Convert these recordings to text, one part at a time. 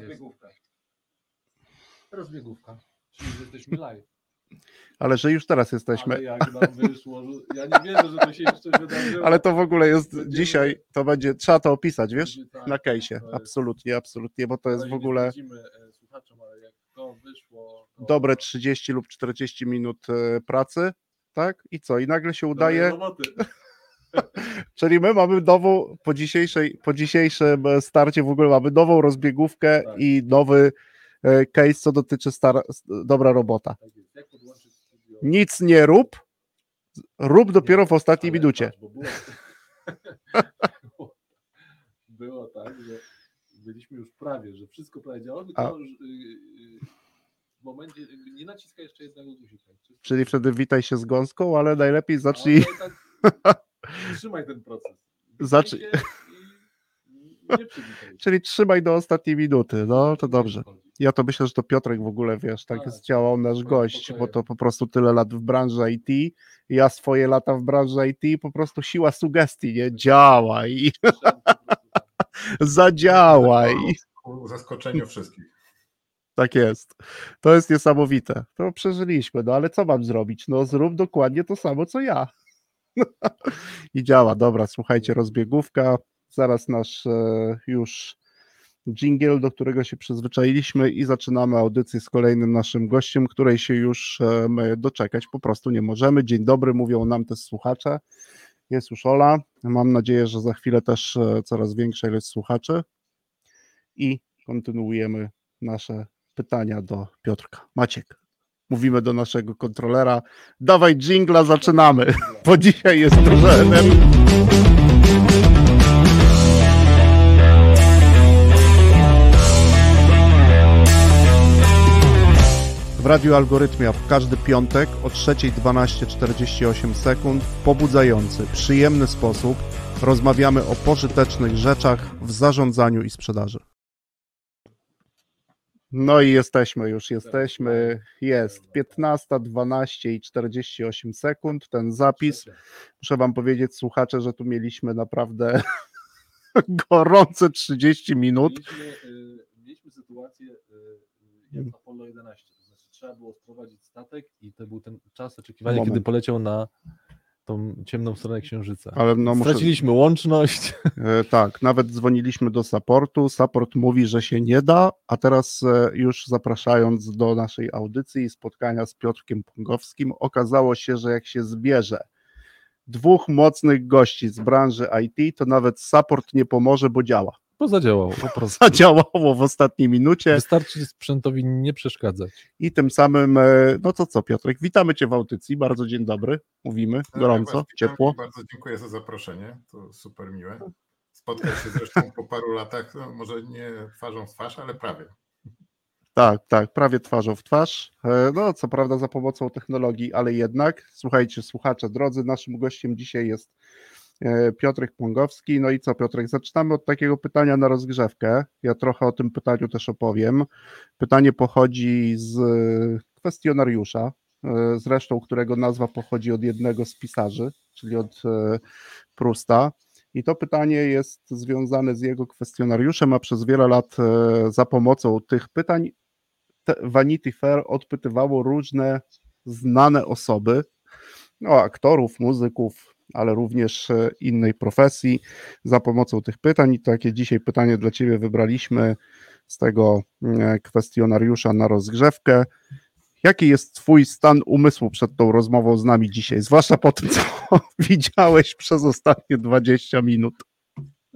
Rozbiegówka. Rozbiegówka. Czyli że jesteśmy live. Ale że już teraz jesteśmy. Ale jak nam wyszło, ja nie wierzę, że to się jeszcze wydarzyło. Ale to w ogóle jest Będziemy- dzisiaj, to będzie, trzeba to opisać, wiesz? Tak, Na case'ie. Absolutnie, absolutnie, bo to jest w ogóle zdradzimy, e, słuchaczom, ale jak to wyszło. To... dobre 30 lub 40 minut e, pracy, tak? I co? I nagle się Dobre udaje, roboty. czyli my mamy nową, po, dzisiejszej, po dzisiejszym starcie w ogóle mamy nową rozbiegówkę Tak. i nowy e, case, co dotyczy stara, s- dobra robota. Tak? Nic nie rób, rób dopiero w ostatniej minucie. było, było tak, że byliśmy już prawie, że wszystko prawie działało, tylko y, y, w momencie nie naciska jeszcze jednego guzika. Czyli wtedy witaj się z gąską, ale najlepiej zacznij, Ale tak, trzymaj ten proces. Zacznij- przywitaj. czyli trzymaj do ostatniej minuty, no to dobrze. Ja to myślę, że to Piotrek w ogóle, wiesz, tak Tak, zdziałał nasz gość, bo to po prostu tyle lat w branży IT, ja swoje lata w branży IT, po prostu siła sugestii, nie? Działaj, tam. zadziałaj. Ku zaskoczeniu wszystkich. Tak jest. To jest niesamowite. To przeżyliśmy, no ale co mam zrobić? No zrób dokładnie to samo, co ja. I działa. Dobra, słuchajcie, rozbiegówka. Zaraz nasz e, już jingle, do którego się przyzwyczailiśmy i zaczynamy audycję z kolejnym naszym gościem, której się już e, doczekać po prostu nie możemy. Dzień dobry, mówią nam też słuchacze. Jest już Ola. Mam nadzieję, że za chwilę też e, coraz większa ilość słuchaczy. I kontynuujemy nasze pytania do Piotrka. Maciek, mówimy do naszego kontrolera. Dawaj jingla, zaczynamy, bo dzisiaj jest dużo. W Radiu Algorytmia w każdy piątek o 3.12.48 sekund w pobudzający, przyjemny sposób rozmawiamy o pożytecznych rzeczach w zarządzaniu i sprzedaży. No i jesteśmy, już jesteśmy. Jest 15.12 i 48 sekund. Ten zapis. Muszę Wam powiedzieć, słuchacze, że tu mieliśmy naprawdę gorące 30 minut. Mieliśmy, y, mieliśmy sytuację y, y, jak Apollo 11. To znaczy trzeba było sprowadzić statek i to był ten czas oczekiwania, Moment. kiedy poleciał na tą ciemną stronę Księżyca. Ale no muszę, Straciliśmy łączność. E, Tak, nawet dzwoniliśmy do supportu. Support mówi, że się nie da, a teraz e, już zapraszając do naszej audycji i spotkania z Piotrkiem Pongowskim, okazało się, że jak się zbierze dwóch mocnych gości z branży IT, to nawet support nie pomoże, bo działa. Bo zadziałał po prostu. Zadziałało w ostatniej minucie Wystarczy sprzętowi nie przeszkadzać. i tym samym, e, no to co Piotrek, witamy Cię w audycji, bardzo dzień dobry, mówimy, gorąco, Was witam ciepło. i Bardzo dziękuję za zaproszenie. To super miłe. Spotkać się zresztą po paru latach, no może nie twarzą w twarz, ale prawie. Tak, tak, prawie twarzą w twarz. E, No, co prawda za pomocą technologii, ale jednak. Słuchajcie, słuchacze drodzy, naszym gościem dzisiaj jest Piotrek Pongowski. No i co, Piotrek, zaczynamy od takiego pytania na rozgrzewkę. Ja trochę o tym pytaniu też opowiem. Pytanie pochodzi z kwestionariusza, e, zresztą którego nazwa pochodzi od jednego z pisarzy, czyli od e, Prusta. I to pytanie jest związane z jego kwestionariuszem, a przez wiele lat e, za pomocą tych pytań Vanity Fair odpytywało różne znane osoby, no, aktorów, muzyków, ale również e, innej profesji za pomocą tych pytań. I takie dzisiaj pytanie dla Ciebie wybraliśmy z tego e, kwestionariusza na rozgrzewkę. Jaki jest Twój stan umysłu przed tą rozmową z nami dzisiaj, zwłaszcza po tym, co widziałeś przez ostatnie 20 minut?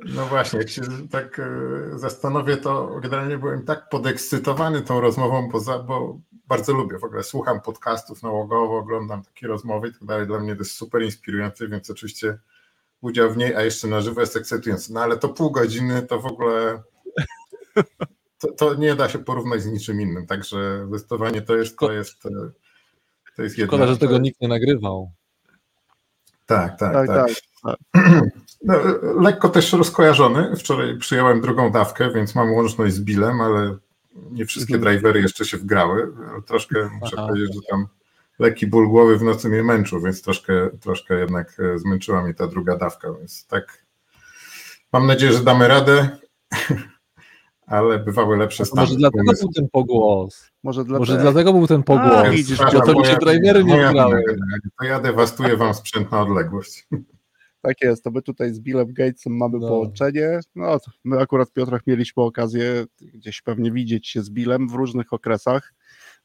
No właśnie, jak się tak e, zastanowię, to generalnie byłem tak podekscytowany tą rozmową, poza, bo bardzo lubię w ogóle, słucham podcastów nałogowo, oglądam takie rozmowy i tak dalej. Dla mnie to jest super inspirujące, więc oczywiście udział w niej, a jeszcze na żywo jest ekscytujący. No ale to pół godziny to w ogóle to, to nie da się porównać z niczym innym, także zdecydowanie to jest, to jest, e, to jest jedna Szkoda, że tego nikt nie nagrywał. Tak, tak, Tak, tak. No, lekko też rozkojarzony. Wczoraj przyjąłem drugą dawkę, więc mam łączność z Billem, ale nie wszystkie Mhm. drivery jeszcze się wgrały. Troszkę muszę Aha. powiedzieć, że tam lekki ból głowy w nocy mnie męczył, więc troszkę, troszkę jednak e, zmęczyła mnie ta druga dawka, więc tak mam nadzieję, że damy radę. ale bywały lepsze stany. Może dlatego umysłu. był ten pogłos. Może dlatego. Może dlatego był ten pogłos. widzisz, Bo to mi się drivery nie grały. ja dewastuję wam sprzęt na odległość. Tak jest, to my tutaj z Billem Gatesem mamy No. połączenie. No, my akurat Piotrach mieliśmy okazję gdzieś pewnie widzieć się z Billem w różnych okresach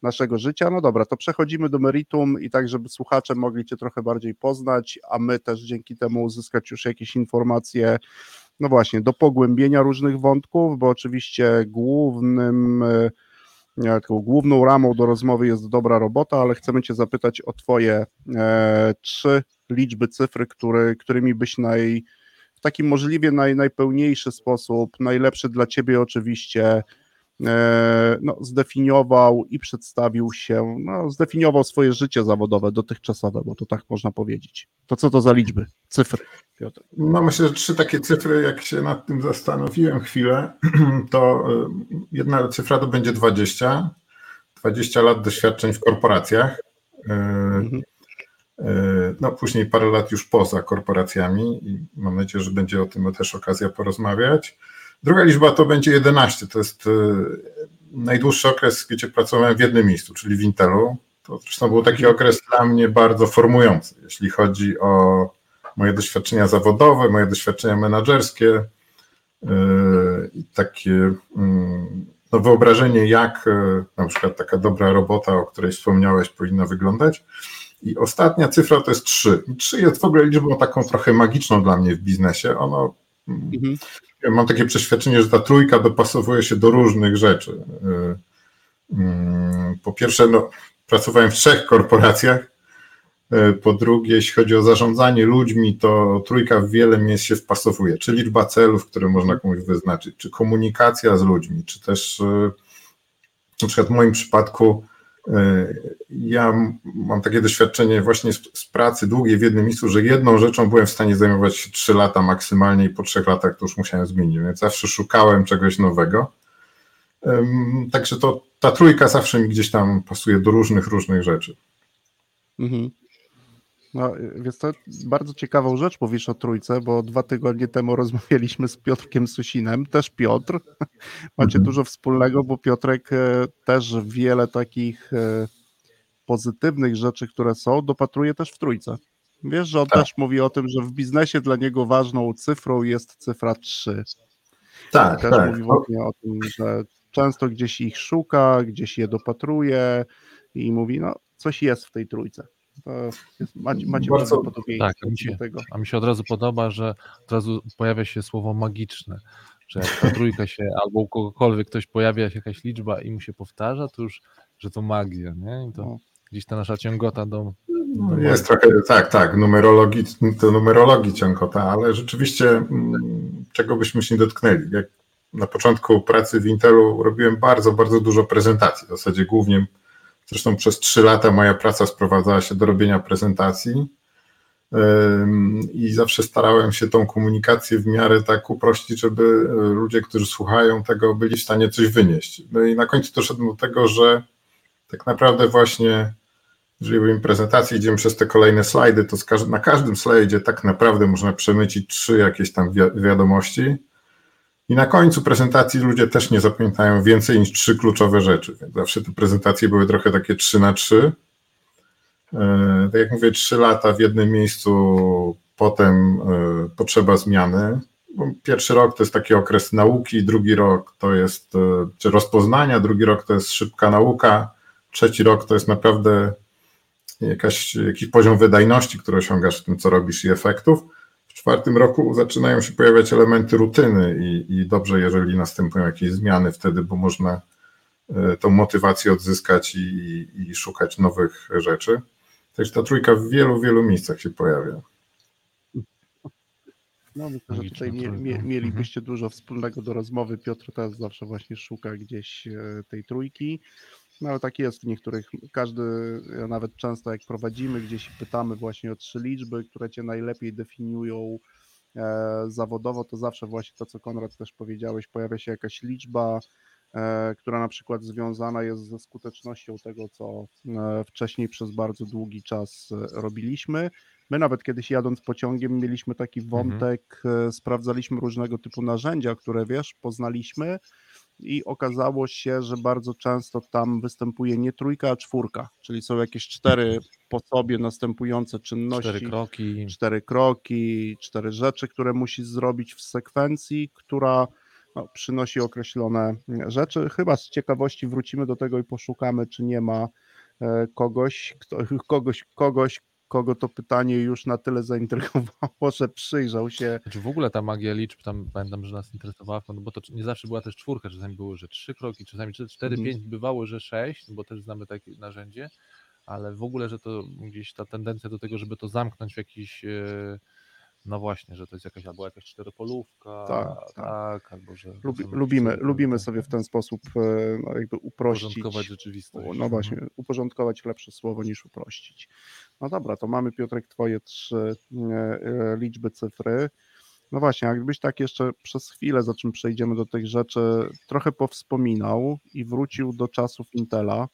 naszego życia. No dobra, to przechodzimy do meritum i tak, żeby słuchacze mogli Cię trochę bardziej poznać, a my też dzięki temu uzyskać już jakieś informacje, no właśnie, do pogłębienia różnych wątków, bo oczywiście głównym e, nie, taką główną ramą do rozmowy jest dobra robota, ale chcemy Cię zapytać o Twoje e, trzy liczby, cyfry, który, którymi byś naj, w taki możliwie naj, najpełniejszy sposób, najlepszy dla Ciebie oczywiście, e, no, zdefiniował i przedstawił się, no, zdefiniował swoje życie zawodowe dotychczasowe, bo to tak można powiedzieć. To co to za liczby, cyfry, Piotr? No myślę, że trzy takie cyfry, jak się nad tym zastanowiłem chwilę, to y, jedna cyfra to będzie 20. 20 lat doświadczeń w korporacjach. Y, Mhm. No później parę lat już poza korporacjami i mam nadzieję, że będzie o tym też okazja porozmawiać. Druga liczba to będzie 11. To jest y, najdłuższy okres, gdzie pracowałem w jednym miejscu, czyli w Intelu. To zresztą był taki okres dla mnie bardzo formujący, jeśli chodzi o moje doświadczenia zawodowe, moje doświadczenia menedżerskie yy, i takie mm, no, wyobrażenie, jak yy, na przykład taka dobra robota, o której wspomniałeś, powinna wyglądać. I ostatnia cyfra to jest 3. I 3 jest w ogóle liczbą taką trochę magiczną dla mnie w biznesie. Ono, mm, Mhm. ja mam takie przeświadczenie, że ta trójka dopasowuje się do różnych rzeczy. Yy, mm, Po pierwsze, no, pracowałem w trzech korporacjach. E, Po drugie, jeśli chodzi o zarządzanie ludźmi, to trójka w wiele miejsc się wpasowuje. Czy liczba celów, które można komuś wyznaczyć, czy komunikacja z ludźmi, czy też e, na przykład w moim przypadku ja mam takie doświadczenie właśnie z, z pracy długiej w jednym miejscu, że jedną rzeczą byłem w stanie zajmować się trzy lata maksymalnie i po trzech latach to już musiałem zmienić, więc zawsze szukałem czegoś nowego. Także to ta trójka zawsze mi gdzieś tam pasuje do różnych, różnych rzeczy. Mhm. No, więc to bardzo ciekawą rzecz mówisz o trójce, bo dwa tygodnie temu rozmawialiśmy z Piotrkiem Susinem, też Piotr. Macie Mhm. dużo wspólnego, bo Piotrek e, też wiele takich e, pozytywnych rzeczy, które są, dopatruje też w trójce. Wiesz, że on Tak. też mówi o tym, że w biznesie dla niego ważną cyfrą jest cyfra 3. Tak, Też mówi właśnie o tym, że często gdzieś ich szuka, gdzieś je dopatruje i mówi, no coś jest w tej trójce. To jest, macie macie Bardzo- bardzo podobieństwo tak, a mi się- tego. A mi się od razu podoba, że od razu pojawia się słowo magiczne, że jak ta trójka się, albo u kogokolwiek ktoś pojawia się jakaś liczba i mu się powtarza, to już, że to magia, nie? I to No. gdzieś ta nasza ciągota do... No, Jest trochę, tak, tak, numerologii, to numerologii ciągota, ale rzeczywiście mm, czego byśmy się nie dotknęli. Jak na początku pracy w Intelu robiłem bardzo, bardzo dużo prezentacji. W zasadzie głównie, zresztą przez trzy lata moja praca sprowadzała się do robienia prezentacji i zawsze starałem się tą komunikację w miarę tak uprościć, żeby ludzie, którzy słuchają tego, byli w stanie coś wynieść. No i na końcu doszedłem do tego, że tak naprawdę właśnie jeżeli robimy prezentację, idziemy przez te kolejne slajdy, to na każdym slajdzie tak naprawdę można przemycić trzy jakieś tam wi- wiadomości. I na końcu prezentacji ludzie też nie zapamiętają więcej niż trzy kluczowe rzeczy. Więc zawsze te prezentacje były trochę takie trzy na trzy. E, Tak jak mówię, trzy lata w jednym miejscu, potem e, potrzeba zmiany. Pierwszy rok to jest taki okres nauki, drugi rok to jest e, czy rozpoznania, drugi rok to jest szybka nauka, trzeci rok to jest naprawdę jakaś, jakiś poziom wydajności, który osiągasz w tym, co robisz i efektów. W czwartym roku zaczynają się pojawiać elementy rutyny i, i dobrze, jeżeli następują jakieś zmiany wtedy, bo można e, tą motywację odzyskać i, i szukać nowych rzeczy. Także ta trójka w wielu, wielu miejscach się pojawia. No myślę, że tutaj mie, mie, Mhm. mielibyście dużo wspólnego do rozmowy. Piotr też zawsze właśnie szuka gdzieś e, tej trójki. No ale tak jest w niektórych, każdy, ja nawet często jak prowadzimy gdzieś i pytamy właśnie o trzy liczby, które cię najlepiej definiują e, zawodowo, to zawsze właśnie to, co Konrad też powiedziałeś, pojawia się jakaś liczba, e, która na przykład związana jest ze skutecznością tego, co e, wcześniej przez bardzo długi czas e, robiliśmy. My nawet kiedyś jadąc pociągiem mieliśmy taki wątek, e, sprawdzaliśmy różnego typu narzędzia, które wiesz, poznaliśmy i okazało się, że bardzo często tam występuje nie trójka, a czwórka, czyli są jakieś cztery po sobie następujące czynności. Cztery kroki. Cztery kroki, cztery rzeczy, które musisz zrobić w sekwencji, która no, przynosi określone rzeczy. Chyba z ciekawości wrócimy do tego i poszukamy, czy nie ma e, kogoś, kto, kogoś, kogoś, kogo to pytanie już na tyle zaintrygowało, że przyjrzał się. Znaczy w ogóle ta magia liczb, tam pamiętam, że nas interesowała, no bo to nie zawsze była też czwórka, czasami było, że trzy kroki, czasami cztery, Mhm. pięć, bywało, że sześć, bo też znamy takie narzędzie, ale w ogóle, że to gdzieś ta tendencja do tego, żeby to zamknąć w jakiś, e, no właśnie, że to jest jakaś albo jakaś czteropolówka, Tak, tak, albo że... Lubi, lubimy, sobie lubimy sobie w ten sposób e, no, jakby uprościć. Uporządkować rzeczywistość. No Mhm. właśnie, uporządkować lepsze słowo niż uprościć. No dobra, to mamy Piotrek twoje trzy e, e, liczby, cyfry. No właśnie, jakbyś tak jeszcze przez chwilę, za czym przejdziemy do tych rzeczy, trochę powspominał i wrócił do czasów Intela,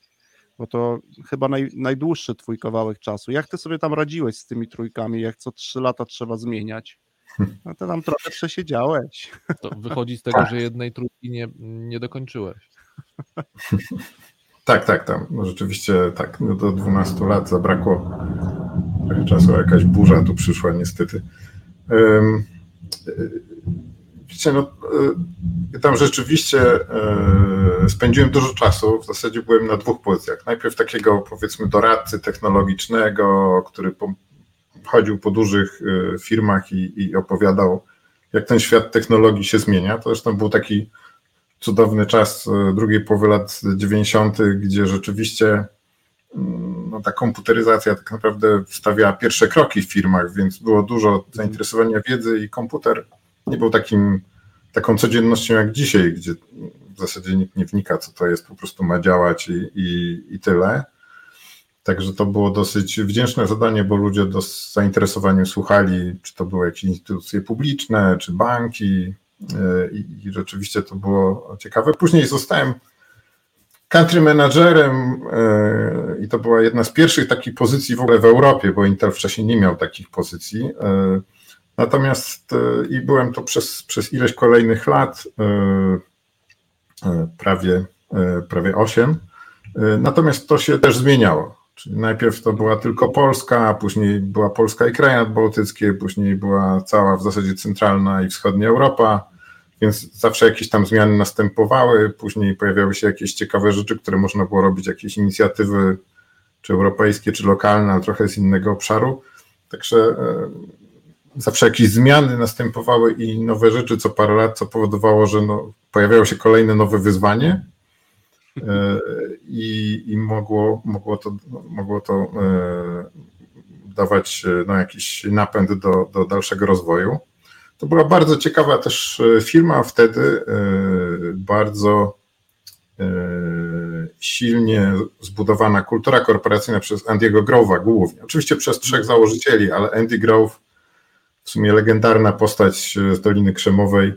bo to chyba naj, najdłuższy twój kawałek czasu. Jak ty sobie tam radziłeś z tymi trójkami, jak co trzy lata trzeba zmieniać? No to tam trochę przesiedziałeś. To wychodzi z tego, że jednej trójki nie, nie dokończyłeś. Tak, tak, tam no rzeczywiście tak, no do 12 lat zabrakło trochę czasu, jakaś burza tu przyszła niestety. Y, Wiecie, no, y, tam rzeczywiście y, spędziłem dużo czasu, w zasadzie byłem na dwóch pozycjach. Najpierw takiego powiedzmy doradcy technologicznego, który chodził po dużych firmach i, i opowiadał, jak ten świat technologii się zmienia. To zresztą był taki cudowny czas e, drugiej połowy lat 90., gdzie rzeczywiście mm, no, ta komputeryzacja tak naprawdę stawiała pierwsze kroki w firmach, więc było dużo zainteresowania wiedzy i komputer nie był takim, taką codziennością jak dzisiaj, gdzie w zasadzie nikt nie wnika, co to jest, po prostu ma działać i, i, i tyle. Także to było dosyć wdzięczne zadanie, bo ludzie z zainteresowaniem słuchali, czy to były jakieś instytucje publiczne, czy banki, i, i rzeczywiście to było ciekawe. Później zostałem country managerem e, i to była jedna z pierwszych takich pozycji w ogóle w Europie, bo Intel wcześniej nie miał takich pozycji. E, Natomiast e, i byłem to przez, przez ileś kolejnych lat, prawie, prawie 8. Natomiast to się też zmieniało. Czyli najpierw to była tylko Polska, a później była Polska i kraje nadbałtyckie, później była cała w zasadzie centralna i wschodnia Europa, więc zawsze jakieś tam zmiany następowały, później pojawiały się jakieś ciekawe rzeczy, które można było robić, jakieś inicjatywy, czy europejskie, czy lokalne, ale trochę z innego obszaru. Także e, zawsze jakieś zmiany następowały i nowe rzeczy co parę lat, co powodowało, że no, pojawiało się kolejne nowe wyzwanie i, i mogło, mogło to, mogło to e, dawać no, jakiś napęd do, do dalszego rozwoju. To była bardzo ciekawa też firma wtedy, bardzo silnie zbudowana kultura korporacyjna przez Andy'ego Grove'a głównie. Oczywiście przez trzech założycieli, ale Andy Grove, w sumie legendarna postać z Doliny Krzemowej,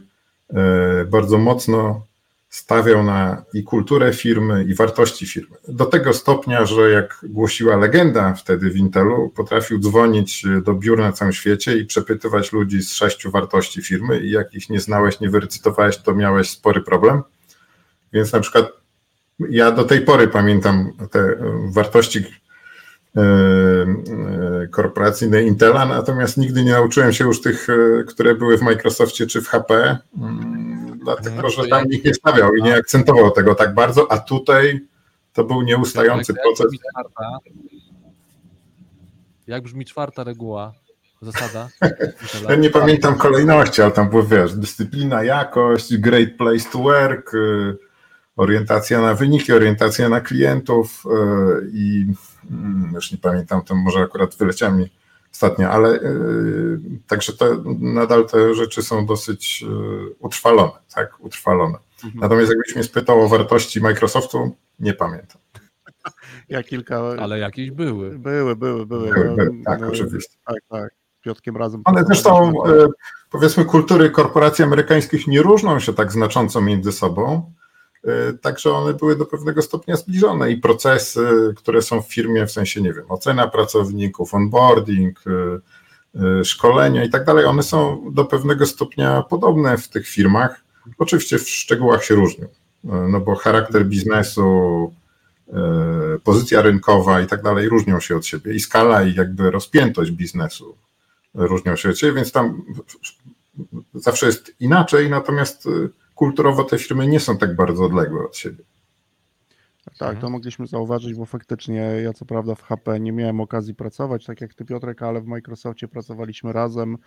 bardzo mocno stawiał na i kulturę firmy, i wartości firmy. Do tego stopnia, że jak głosiła legenda wtedy w Intelu, potrafił dzwonić do biur na całym świecie i przepytywać ludzi z sześciu wartości firmy i jak ich nie znałeś, nie wyrecytowałeś, to miałeś spory problem. Więc na przykład ja do tej pory pamiętam te wartości korporacyjne Intela, natomiast nigdy nie nauczyłem się już tych, które były w Microsoftie czy w HP, dlatego No, że to tam nikt nie stawiał i nie akcentował tego tak bardzo, a tutaj to był nieustający Jak proces. brzmi czwarta- Jak brzmi czwarta reguła, zasada? Ja nie pamiętam kolejności, ale tam było, wiesz, dyscyplina, jakość, great place to work, y, orientacja na wyniki, orientacja na klientów y, i mm, już nie pamiętam, to może akurat wyleciała mi ostatnio, ale y, także to nadal te rzeczy są dosyć y, utrwalone, tak, utrwalone. Mhm. Natomiast jakbyś mnie spytał o wartości Microsoftu, nie pamiętam. Ja kilka. Ale jakieś były. Były, były, były. Były, były, No, tak, no, oczywiście. Tak, tak. Piotkiem razem. One zresztą, e, powiedzmy, kultury korporacji amerykańskich nie różnią się tak znacząco między sobą, e, także one były do pewnego stopnia zbliżone i procesy, które są w firmie, w sensie, nie wiem, ocena pracowników, onboarding, e, e, szkolenia i tak dalej, one są do pewnego stopnia podobne w tych firmach. Oczywiście w szczegółach się różnią. no bo charakter biznesu, pozycja rynkowa i tak dalej różnią się od siebie i skala i jakby rozpiętość biznesu różnią się od siebie, więc tam zawsze jest inaczej, natomiast kulturowo te firmy nie są tak bardzo odległe od siebie. Tak, to mogliśmy zauważyć, bo faktycznie ja co prawda w HP nie miałem okazji pracować, tak jak ty Piotrek, ale w Microsoftie pracowaliśmy razem.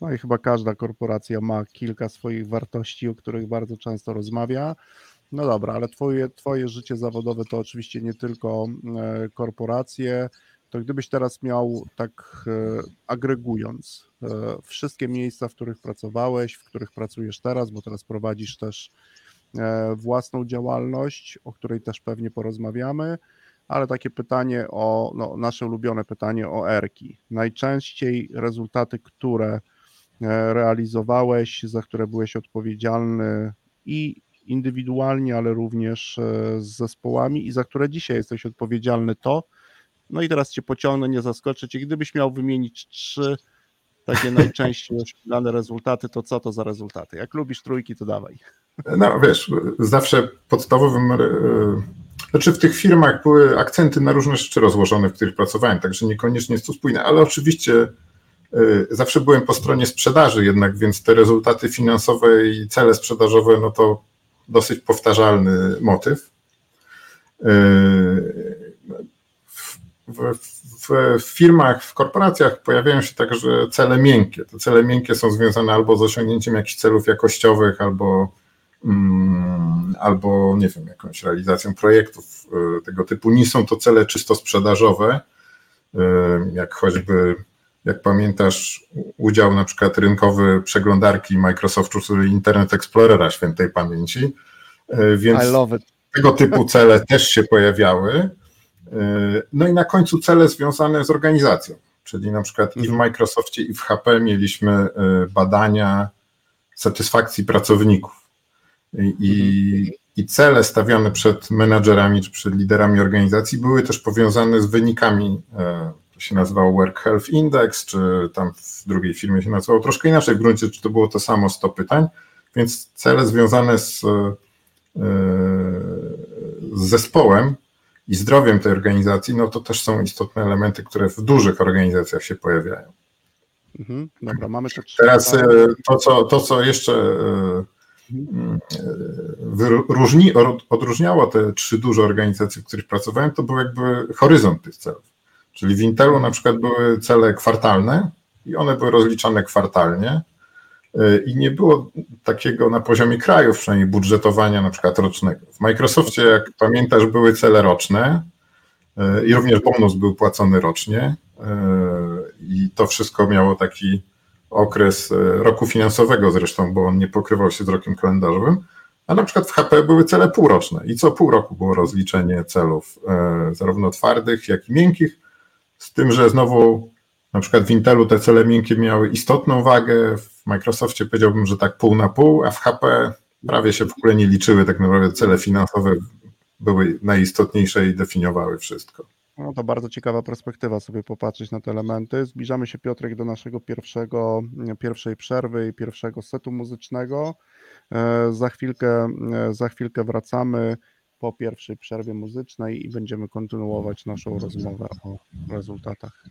No i chyba każda korporacja ma kilka swoich wartości, o których bardzo często rozmawia. No dobra, ale twoje, twoje życie zawodowe to oczywiście nie tylko e, korporacje. To gdybyś teraz miał tak e, agregując e, wszystkie miejsca, w których pracowałeś, w których pracujesz teraz, bo teraz prowadzisz też E, własną działalność, o której też pewnie porozmawiamy, ale takie pytanie o, no, nasze ulubione pytanie o ERKI. Najczęściej rezultaty, które realizowałeś, za które byłeś odpowiedzialny i indywidualnie, ale również z zespołami i za które dzisiaj jesteś odpowiedzialny, to no i teraz cię pociągnę, nie zaskoczę cię. Gdybyś miał wymienić trzy takie najczęściej osiągane rezultaty, to co to za rezultaty? Jak lubisz trójki, to dawaj. No wiesz, zawsze podstawowym, e, znaczy w tych firmach były akcenty na różne rzeczy rozłożone, w których pracowałem, także niekoniecznie jest to spójne, ale oczywiście e, zawsze byłem po stronie sprzedaży jednak, więc te rezultaty finansowe i cele sprzedażowe, no to dosyć powtarzalny motyw. W, w, w, firmach, w korporacjach pojawiają się także cele miękkie. Te cele miękkie są związane albo z osiągnięciem jakichś celów jakościowych, albo Mm, albo nie wiem, jakąś realizacją projektów e, tego typu. Nie są to cele czysto sprzedażowe, e, jak choćby, jak pamiętasz, udział na przykład rynkowy przeglądarki Microsoftu, czyli Internet Explorera świętej pamięci. E, więc tego typu cele też się pojawiały. No i na końcu cele związane z organizacją, czyli na przykład i w mhm. Microsoftie, i w HP mieliśmy badania satysfakcji pracowników. I, i cele stawiane przed menadżerami czy przed liderami organizacji były też powiązane z wynikami, e, to się nazywało Work Health Index, czy tam w drugiej firmie się nazywało troszkę inaczej w gruncie, czy to było to samo 100 pytań, więc cele związane z, e, z zespołem i zdrowiem tej organizacji, no to też są istotne elementy, które w dużych organizacjach się pojawiają. Mhm, dobra, mamy to Teraz e, to co, to, co jeszcze wyróżni, odróżniało te trzy duże organizacje, w których pracowałem, to był jakby horyzont tych celów. Czyli w Intelu na przykład były cele kwartalne i one były rozliczane kwartalnie i nie było takiego na poziomie krajów przynajmniej budżetowania na przykład rocznego. W Microsoftie, jak pamiętasz, były cele roczne i również bonus był płacony rocznie i to wszystko miało taki okres e, roku finansowego zresztą, bo on nie pokrywał się z rokiem kalendarzowym, a na przykład w HP były cele półroczne i co pół roku było rozliczenie celów e, zarówno twardych, jak i miękkich, z tym, że znowu na przykład w Intelu te cele miękkie miały istotną wagę, w Microsoftie powiedziałbym, że tak pół na pół, a w HP prawie się w ogóle nie liczyły, tak naprawdę cele finansowe były najistotniejsze i definiowały wszystko. No to bardzo ciekawa perspektywa sobie popatrzeć na te elementy. Zbliżamy się Piotrek do naszego pierwszego, pierwszej przerwy i pierwszego setu muzycznego. E, za chwilkę, e, za chwilkę wracamy po pierwszej przerwie muzycznej i będziemy kontynuować naszą rozmowę o rezultatach.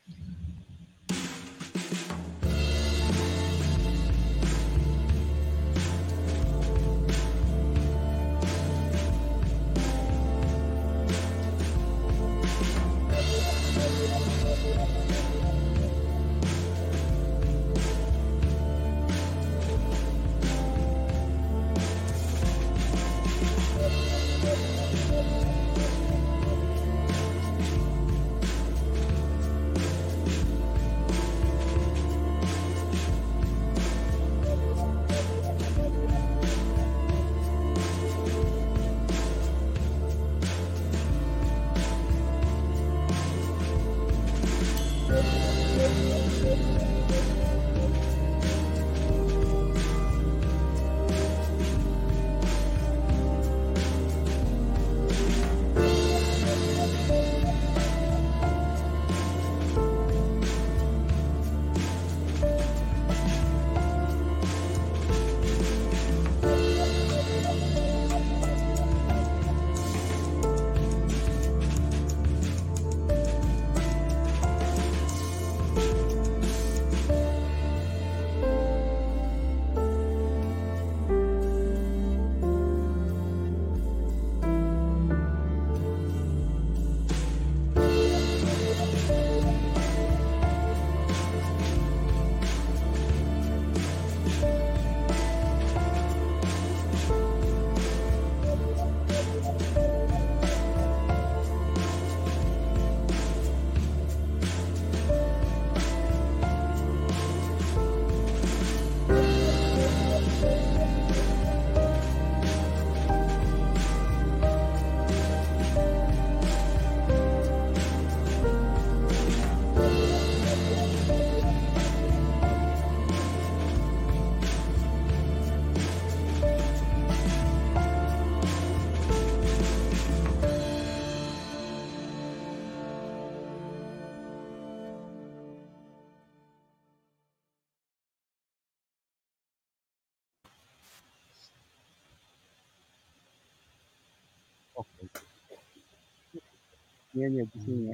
Nie, nie, nie.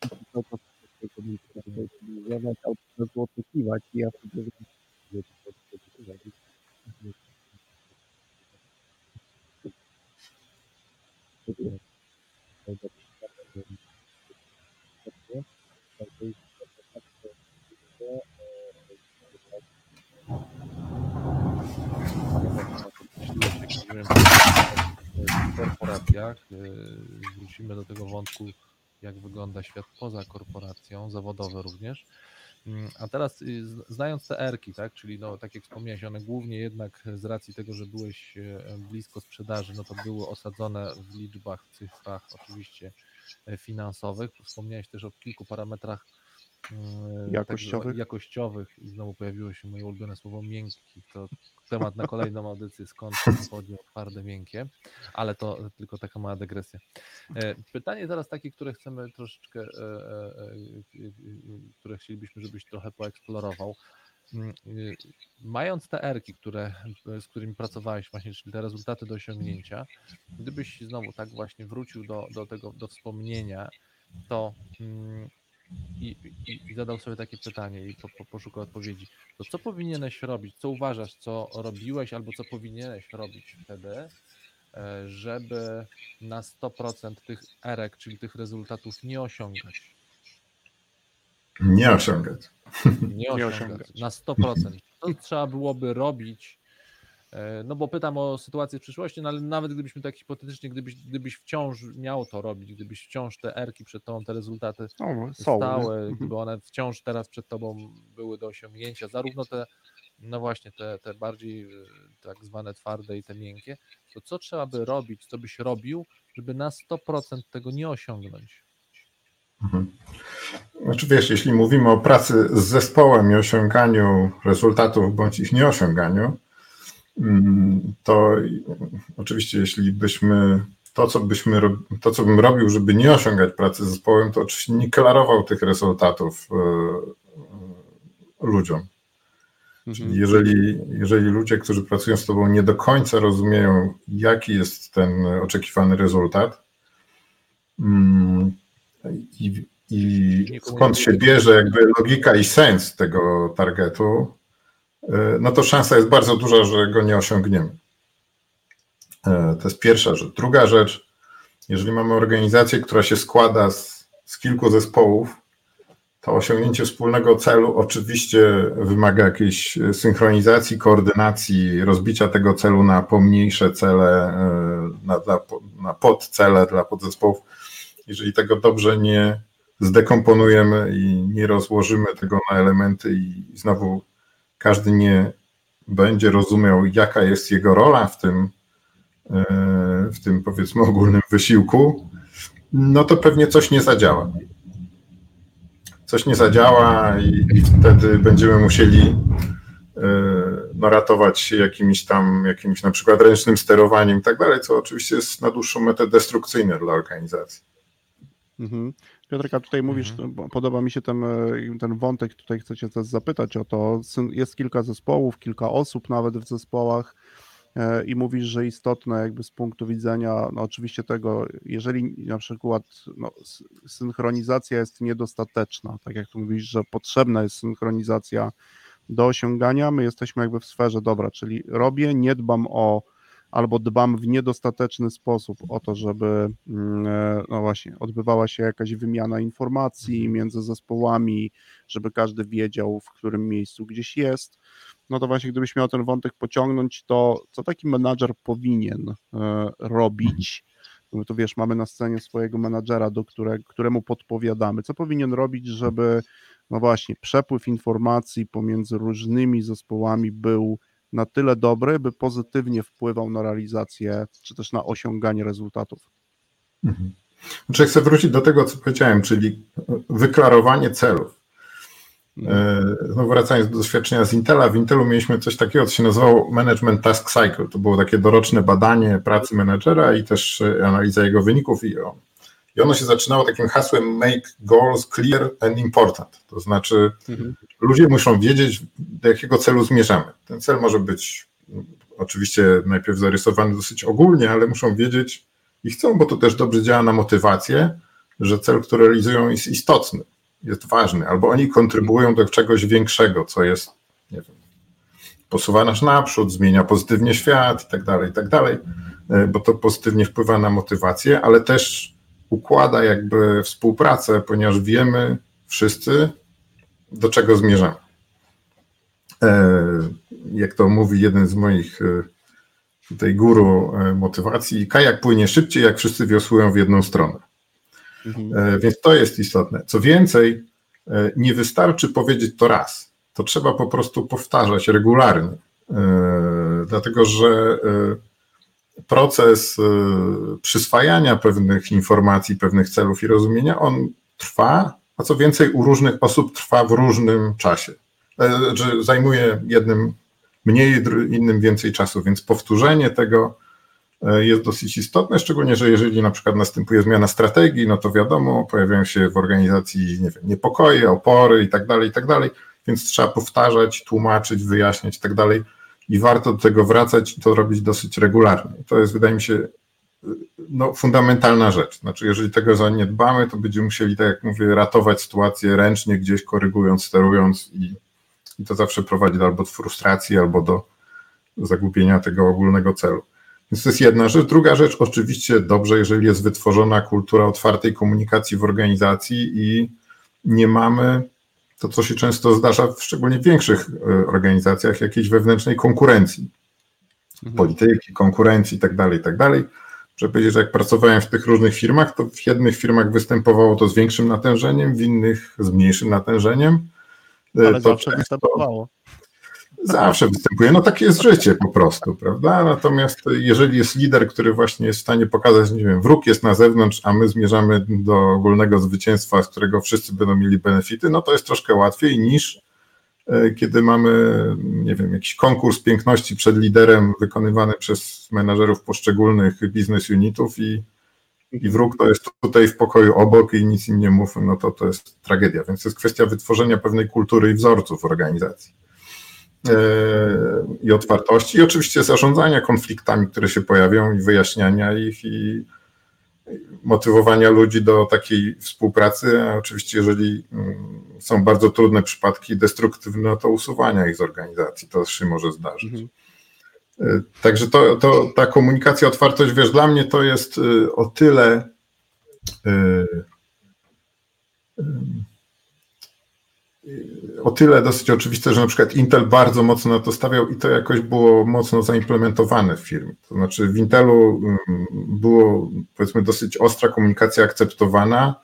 To, to, to, to, albo to oczekiwać i ja sobie w korporacjach. y, Wrócimy do tego wątku, jak wygląda świat poza korporacją, zawodowe również. Mm, A teraz y, znając te erki, tak, czyli no, tak jak wspomniałeś, one głównie jednak z racji tego, że byłeś e, blisko sprzedaży, no to były osadzone w liczbach, cyfrach oczywiście e, finansowych. Wspomniałeś też o kilku parametrach Jakościowych. tak, jakościowych i znowu pojawiło się moje ulubione słowo miękki. To temat na kolejną audycję, skąd pochodzi twarde, miękkie, ale to tylko taka mała dygresja. E, Pytanie teraz takie, które chcemy troszeczkę, e, e, e, e, które chcielibyśmy, żebyś trochę poeksplorował. Mm, Mając te erki, które, z którymi pracowałeś właśnie, czyli te rezultaty do osiągnięcia, gdybyś znowu tak właśnie wrócił do, do tego, do wspomnienia, to mm, i, i, i zadał sobie takie pytanie i po, po, poszukał odpowiedzi, to co powinieneś robić, co uważasz, co robiłeś albo co powinieneś robić wtedy, e, żeby na 100% tych erek, czyli tych rezultatów nie osiągać? Nie osiągać. Nie osiągać. osiągać. Na 100%. Co trzeba byłoby robić? E, No bo pytam o sytuację w przyszłości, no ale nawet gdybyśmy tak hipotetycznie, gdybyś, gdybyś wciąż miał to robić, gdybyś wciąż te erki przed tobą, te rezultaty No, są. stałe, Mhm. gdyby one wciąż teraz przed tobą były do osiągnięcia, zarówno te, no właśnie, te, te bardziej e, tak zwane twarde i te miękkie, to co trzeba by robić, co byś robił, żeby na 100% tego nie osiągnąć? Mhm. Znaczy wiesz, jeśli mówimy o pracy z zespołem i osiąganiu rezultatów bądź ich nieosiąganiu, to i- oczywiście jeśli byśmy to, co byśmy to, co bym robił, żeby nie osiągać pracy z zespołem, to oczywiście nie klarował tych rezultatów e, e, ludziom. Czyli jeżeli, jeżeli ludzie, którzy pracują z Tobą, nie do końca rozumieją, jaki jest ten oczekiwany rezultat mm, i, i skąd się bierze jakby logika i sens tego targetu, no to szansa jest bardzo duża, że go nie osiągniemy. E, To jest pierwsza rzecz. Druga rzecz, jeżeli mamy organizację, która się składa z, z kilku zespołów, to osiągnięcie wspólnego celu oczywiście wymaga jakiejś synchronizacji, koordynacji, rozbicia tego celu na pomniejsze cele, e, na, na, na podcele dla podzespołów. Jeżeli tego dobrze nie zdekomponujemy i nie rozłożymy tego na elementy i znowu każdy nie będzie rozumiał, jaka jest jego rola w tym, e, w tym powiedzmy ogólnym wysiłku, no to pewnie coś nie zadziała coś nie zadziała i, i wtedy będziemy musieli e, no, ratować się jakimś tam, jakimś na przykład ręcznym sterowaniem i tak dalej, co oczywiście jest na dłuższą metę destrukcyjne dla organizacji. Mhm. Piotrka, tutaj mówisz, bo podoba mi się ten, e, ten wątek, tutaj chcę cię też zapytać o to. Jest kilka zespołów, kilka osób nawet w zespołach e, i mówisz, że istotne jakby z punktu widzenia, no oczywiście tego, jeżeli na przykład no, synchronizacja jest niedostateczna, tak jak tu mówisz, że potrzebna jest synchronizacja do osiągania, my jesteśmy jakby w sferze dobra, czyli robię, nie dbam o albo dbam w niedostateczny sposób o to, żeby mm, e, no właśnie odbywała się jakaś wymiana informacji między zespołami, żeby każdy wiedział, w którym miejscu gdzieś jest. No to właśnie gdybyś miał ten wątek pociągnąć, to co taki menadżer powinien e, robić? No to wiesz, mamy na scenie swojego menadżera, do które, któremu podpowiadamy. Co powinien robić, żeby no właśnie przepływ informacji pomiędzy różnymi zespołami był na tyle dobry, by pozytywnie wpływał na realizację, czy też na osiąganie rezultatów. Mhm. Znaczy, chcę wrócić do tego, co powiedziałem, czyli wyklarowanie celów. No wracając do doświadczenia z Intela, w Intelu mieliśmy coś takiego, co się nazywało Management Task Cycle. To było takie doroczne badanie pracy menedżera i też analiza jego wyników i, i ono się zaczynało takim hasłem make goals clear and important. To znaczy ludzie muszą wiedzieć, do jakiego celu zmierzamy. Ten cel może być mm, oczywiście najpierw zarysowany dosyć ogólnie, ale muszą wiedzieć, i chcą, bo to też dobrze działa na motywację, że cel, który realizują jest istotny, jest ważny, albo oni kontrybują do czegoś większego, co jest, nie wiem, posuwa nas naprzód, zmienia pozytywnie świat i tak dalej, i tak dalej, e, bo to pozytywnie wpływa na motywację, ale też układa jakby współpracę, ponieważ wiemy wszyscy, do czego zmierzamy. E, jak to mówi jeden z moich e, tutaj guru motywacji, kajak płynie szybciej, jak wszyscy wiosłują w jedną stronę. Mhm. Więc to jest istotne. Co więcej, nie wystarczy powiedzieć to raz to trzeba po prostu powtarzać regularnie, e, dlatego że e, proces e, przyswajania pewnych informacji, pewnych celów i rozumienia, on trwa, a co więcej, u różnych osób trwa w różnym czasie. Że zajmuje jednym mniej, innym więcej czasu, więc powtórzenie tego jest dosyć istotne, szczególnie, że jeżeli na przykład następuje zmiana strategii, no to wiadomo, pojawiają się w organizacji nie wiem, niepokoje, opory i tak dalej, i tak dalej więc trzeba powtarzać, tłumaczyć, wyjaśniać i tak dalej. I warto do tego wracać i to robić dosyć regularnie. To jest, wydaje mi się, no, fundamentalna rzecz. Znaczy, jeżeli tego zaniedbamy, to będziemy musieli, tak jak mówię, ratować sytuację ręcznie, gdzieś korygując, sterując i, i to zawsze prowadzi albo do frustracji, albo do zagubienia tego ogólnego celu. Więc to jest jedna rzecz. Druga rzecz, oczywiście dobrze, jeżeli jest wytworzona kultura otwartej komunikacji w organizacji i nie mamy to, co się często zdarza, w szczególnie w większych e, organizacjach, jakiejś wewnętrznej konkurencji, mhm. polityki, konkurencji itd., tak itd. Tak Żeby powiedzieć, że jak pracowałem w tych różnych firmach, to w jednych firmach występowało to z większym natężeniem, w innych z mniejszym natężeniem. E, Ale to zawsze występowało. Zawsze występuje. No takie jest życie po prostu, prawda? Natomiast jeżeli jest lider, który właśnie jest w stanie pokazać, nie wiem, wróg jest na zewnątrz, a my zmierzamy do ogólnego zwycięstwa, z którego wszyscy będą mieli benefity, no to jest troszkę łatwiej niż e, kiedy mamy, nie wiem, jakiś konkurs piękności przed liderem wykonywany przez menadżerów poszczególnych biznes unitów i, i wróg to jest tutaj w pokoju obok i nic im nie mów, no to to jest tragedia. Więc to jest kwestia wytworzenia pewnej kultury i wzorców organizacji. E, i otwartości, i oczywiście zarządzania konfliktami, które się pojawią, i wyjaśniania ich, i motywowania ludzi do takiej współpracy. A oczywiście, jeżeli mm, są bardzo trudne przypadki destruktywne, to usuwania ich z organizacji. To się może zdarzyć. Mhm. E, także to, to, ta komunikacja, otwartość, wiesz, dla mnie to jest e, o tyle o tyle dosyć oczywiste, że na przykład Intel bardzo mocno na to stawiał i to jakoś było mocno zaimplementowane w firmie. To znaczy w Intelu mm, było powiedzmy dosyć ostra komunikacja akceptowana,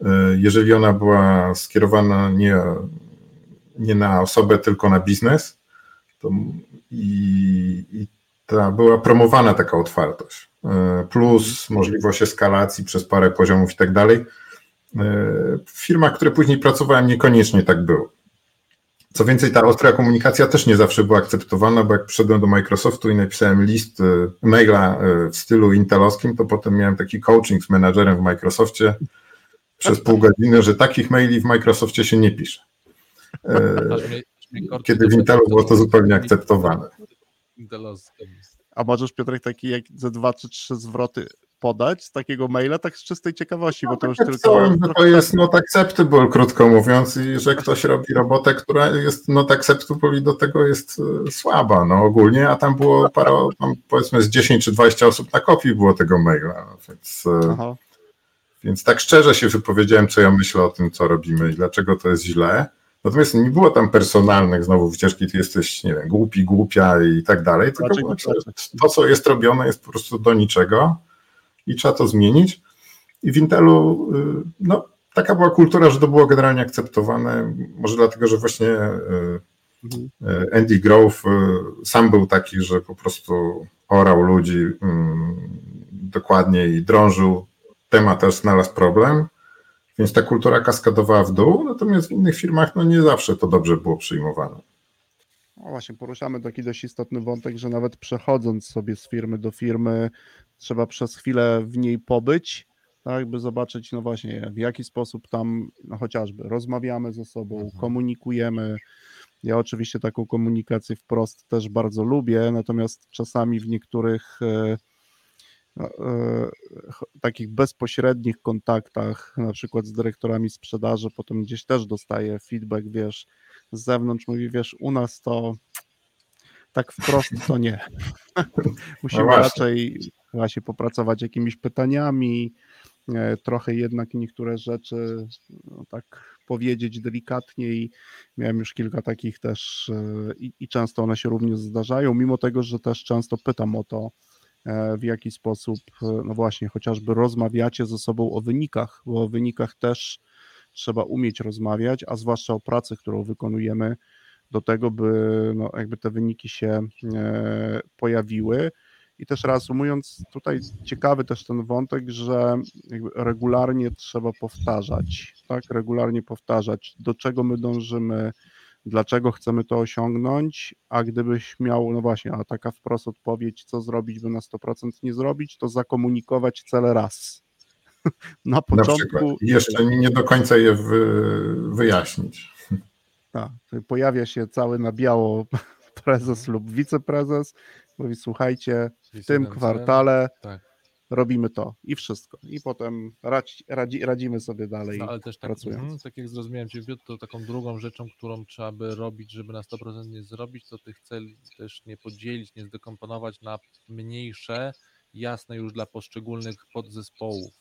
e, jeżeli ona była skierowana nie, nie na osobę, tylko na biznes, to i, i ta była promowana taka otwartość, e, plus możliwość eskalacji przez parę poziomów i tak dalej w firmach, które później pracowałem, niekoniecznie tak było. Co więcej, ta ostra komunikacja też nie zawsze była akceptowana, bo jak przyszedłem do Microsoftu i napisałem list e, maila e, w stylu intelowskim, to potem miałem taki coaching z menadżerem w Microsoftie przez pół godziny, że takich maili w Microsoftie się nie pisze. E, kiedy w Intelu było to zupełnie akceptowane. A możesz, Piotrek, taki jak ze dwa czy trzy zwroty podać z takiego maila, tak z czystej ciekawości, no, bo to już tak tylko... to jest not acceptable, krótko mówiąc, i że ktoś robi robotę, która jest not acceptable i do tego jest e, słaba, no ogólnie, a tam było parę, tam powiedzmy z 10 czy 20 osób na kopii było tego maila, więc... E, Aha. Więc tak szczerze się wypowiedziałem, co ja myślę o tym, co robimy i dlaczego to jest źle. Natomiast nie było tam personalnych znowu wycieczki, ty jesteś, nie wiem, głupi, głupia i tak dalej, tylko to, co jest robione, jest po prostu do niczego i trzeba to zmienić. I w Intelu, y, no, taka była kultura, że to było generalnie akceptowane. Może dlatego, że właśnie y, y, Andy Grove sam był taki, że po prostu orał ludzi dokładnie i drążył temat, też znalazł problem. Więc ta kultura kaskadowała w dół, natomiast w innych firmach no nie zawsze to dobrze było przyjmowane. No właśnie, poruszamy taki dość istotny wątek, że nawet przechodząc sobie z firmy do firmy, trzeba przez chwilę w niej pobyć, tak, by zobaczyć, no właśnie, w jaki sposób tam no chociażby rozmawiamy ze sobą, mhm. komunikujemy. Ja oczywiście taką komunikację wprost też bardzo lubię, natomiast czasami w niektórych e, e, takich bezpośrednich kontaktach, na przykład z dyrektorami sprzedaży, potem gdzieś też dostaję feedback, wiesz, z zewnątrz mówi, wiesz, u nas to tak wprost to nie. Musimy No raczej właśnie popracować jakimiś pytaniami, e, trochę jednak niektóre rzeczy no, tak powiedzieć delikatnie i miałem już kilka takich też e, i, i często one się również zdarzają, mimo tego, że też często pytam o to, e, w jaki sposób, no właśnie, chociażby rozmawiacie ze sobą o wynikach, bo o wynikach też trzeba umieć rozmawiać, a zwłaszcza o pracy, którą wykonujemy, do tego, by no, jakby te wyniki się e, pojawiły. I też reasumując, tutaj ciekawy też ten wątek, że regularnie trzeba powtarzać, tak? Regularnie powtarzać, do czego my dążymy, dlaczego chcemy to osiągnąć, a gdybyś miał, no właśnie, a taka wprost odpowiedź, co zrobić, by na 100% nie zrobić, to zakomunikować cele raz. Na Na początku. przykład. I jeszcze nie do końca je wy, wyjaśnić. Tak, pojawia się cały na biało prezes lub wiceprezes, mówi słuchajcie, w tym kwartale Tak. robimy to i wszystko. I potem radzi, radzi, radzimy sobie dalej. No, ale też tak, pracując. mhm, tak jak zrozumiałem Cię, to taką drugą rzeczą, którą trzeba by robić, żeby na 100% nie zrobić, to tych celi też nie podzielić, nie zdekomponować na mniejsze, jasne już dla poszczególnych podzespołów.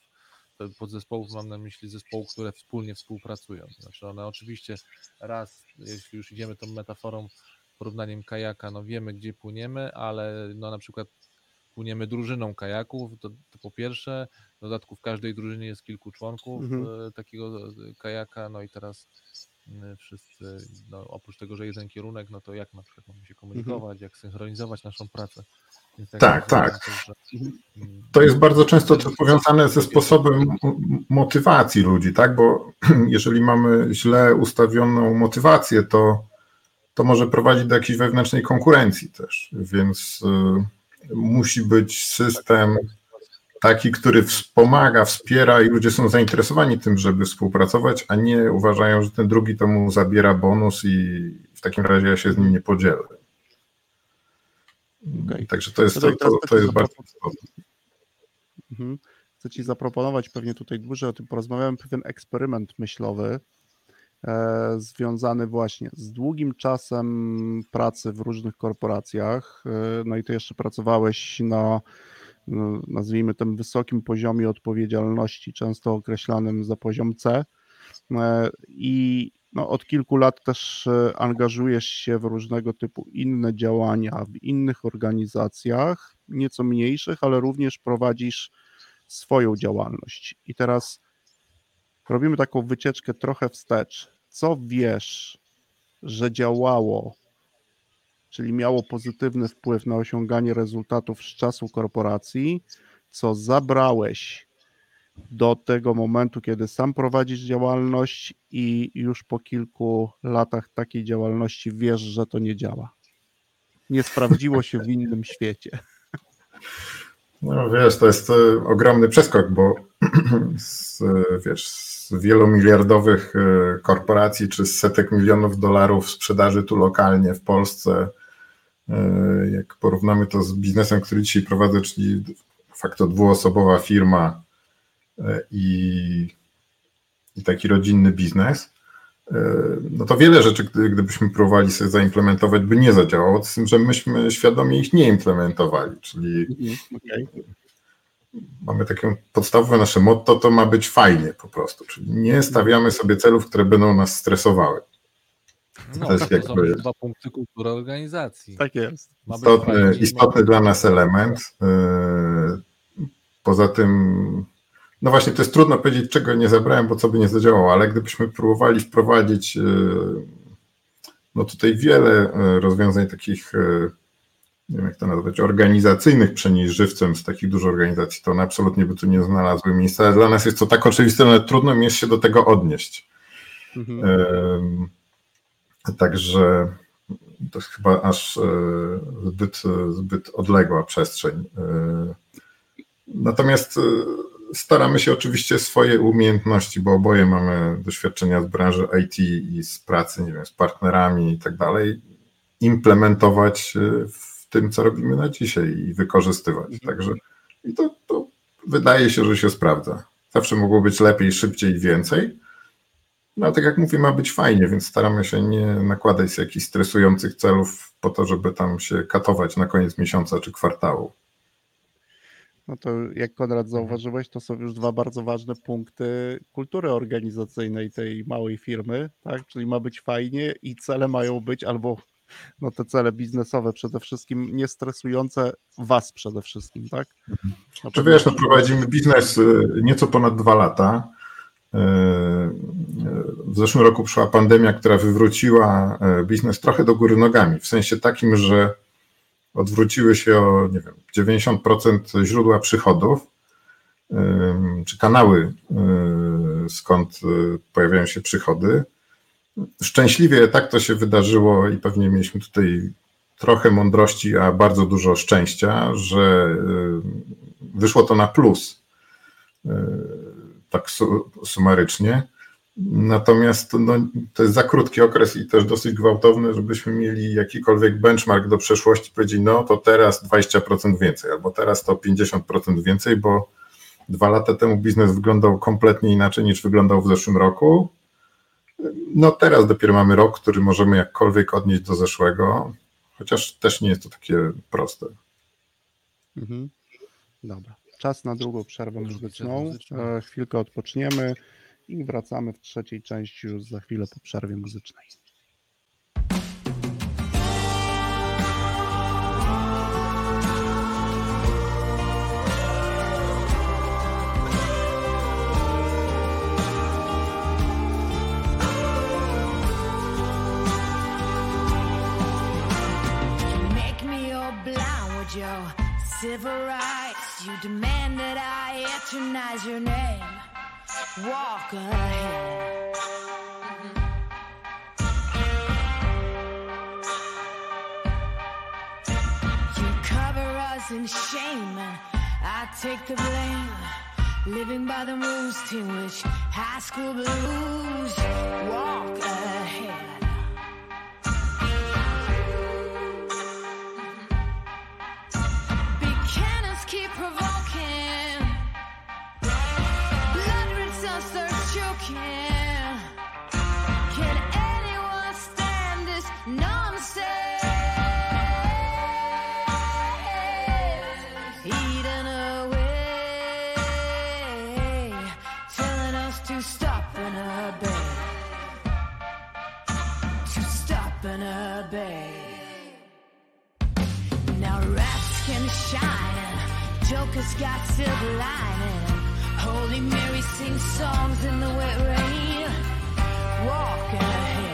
Podzespołów mam na myśli zespołów, które wspólnie współpracują. Znaczy one oczywiście raz, jeśli już idziemy tą metaforą, porównaniem kajaka, no wiemy gdzie płyniemy, ale no na przykład płyniemy drużyną kajaków, to, to po pierwsze, w dodatku w każdej drużynie jest kilku członków Mhm. e, takiego e, kajaka, no i teraz e, wszyscy, no oprócz tego, że jeden kierunek, no to jak na przykład mamy się komunikować, jak synchronizować naszą pracę. Tak, tak. mm, To jest bardzo często też powiązane ze sposobem motywacji ludzi, tak? Bo jeżeli mamy źle ustawioną motywację, to, to może prowadzić do jakiejś wewnętrznej konkurencji też. Więc y, musi być system taki, który wspomaga, wspiera i ludzie są zainteresowani tym, żeby współpracować, a nie uważają, że ten drugi to mu zabiera bonus i w takim razie ja się z nim nie podzielę. Okej. Także to jest, to, to, to jest bardzo istotne. Mhm. Chcę Ci zaproponować, pewnie tutaj dłużej o tym porozmawiałem, pewien eksperyment myślowy e, związany właśnie z długim czasem pracy w różnych korporacjach. E, no i Ty jeszcze pracowałeś na, no, nazwijmy tym, wysokim poziomie odpowiedzialności, często określanym za poziom C. E, I no, od kilku lat też e, angażujesz się w różnego typu inne działania w innych organizacjach, nieco mniejszych, ale również prowadzisz swoją działalność. I teraz robimy taką wycieczkę trochę wstecz. Co wiesz, że działało, czyli miało pozytywny wpływ na osiąganie rezultatów z czasu korporacji, co zabrałeś do tego momentu, kiedy sam prowadzisz działalność i już po kilku latach takiej działalności wiesz, że to nie działa. Nie sprawdziło się w innym świecie. No wiesz, to jest e, ogromny przeskok, bo z, e, wiesz, z wielomiliardowych e, korporacji czy z setek milionów dolarów sprzedaży tu lokalnie w Polsce, jak porównamy to z biznesem, który dzisiaj prowadzę, czyli de facto dwuosobowa firma i, i taki rodzinny biznes, e, no to wiele rzeczy, gdy- gdybyśmy próbowali sobie zaimplementować, by nie zadziałało, z tym, że myśmy świadomie ich nie implementowali, czyli Okay. mamy takie podstawowe nasze motto, to ma być fajnie po prostu, czyli nie stawiamy sobie celów, które będą nas stresowały. no, to jest to są jakby- dwa punkty kultury organizacji. Tak jest. Istotny, fajnie istotny ma- dla nas element. Yy, Poza tym, no właśnie, to jest trudno powiedzieć, czego nie zabrałem, bo co by nie zadziałało, ale gdybyśmy próbowali wprowadzić, yy, no tutaj wiele yy, rozwiązań takich, yy, nie wiem jak to nazwać, organizacyjnych przenieść żywcem z takich dużych organizacji, to one absolutnie by tu nie znalazły miejsca, dla nas jest to tak oczywiste, ale trudno mi jest się do tego odnieść. Mhm. Także to jest chyba aż e, zbyt, zbyt odległa przestrzeń. E, Natomiast e, staramy się oczywiście swoje umiejętności, bo oboje mamy doświadczenia z branży IT i z pracy, nie wiem, z partnerami i tak dalej, implementować e, w tym, co robimy na dzisiaj i wykorzystywać. Także I to, to wydaje się, że się sprawdza. Zawsze mogło być lepiej, szybciej i więcej. No tak jak mówię, ma być fajnie, więc staramy się nie nakładać jakichś stresujących celów po to, żeby tam się katować na koniec miesiąca czy kwartału. No to jak Konrad zauważyłeś, to są już dwa bardzo ważne punkty kultury organizacyjnej tej małej firmy, tak? Czyli ma być fajnie i cele mają być albo no te cele biznesowe przede wszystkim nie stresujące was przede wszystkim, tak? No Czy wiesz, no prowadzimy biznes y, nieco ponad dwa lata. Y, y, w zeszłym roku przyszła pandemia, która wywróciła biznes trochę do góry nogami, w sensie takim, że odwróciły się o nie wiem, 90% źródła przychodów, czy kanały, skąd pojawiają się przychody. Szczęśliwie tak to się wydarzyło i pewnie mieliśmy tutaj trochę mądrości, a bardzo dużo szczęścia, że wyszło to na plus, tak sumarycznie. Natomiast no, to jest za krótki okres i też dosyć gwałtowny, żebyśmy mieli jakikolwiek benchmark do przeszłości, powiedzieć, no to teraz 20% więcej, albo teraz to 50% więcej, bo dwa lata temu biznes wyglądał kompletnie inaczej niż wyglądał w zeszłym roku. No teraz dopiero mamy rok, który możemy jakkolwiek odnieść do zeszłego, chociaż też nie jest to takie proste. Mhm. Dobra. Czas na drugą przerwę muzyczną. E, chwilkę odpoczniemy i wracamy w trzeciej części już za chwilę po przerwie muzycznej. civil rights. You demand that I eternize your name. Walk ahead. You cover us in shame, I take the blame. Living by the rules to which high school blues walk ahead. Jokers got silver lining. Holy Mary sings songs in the wet rain. Walking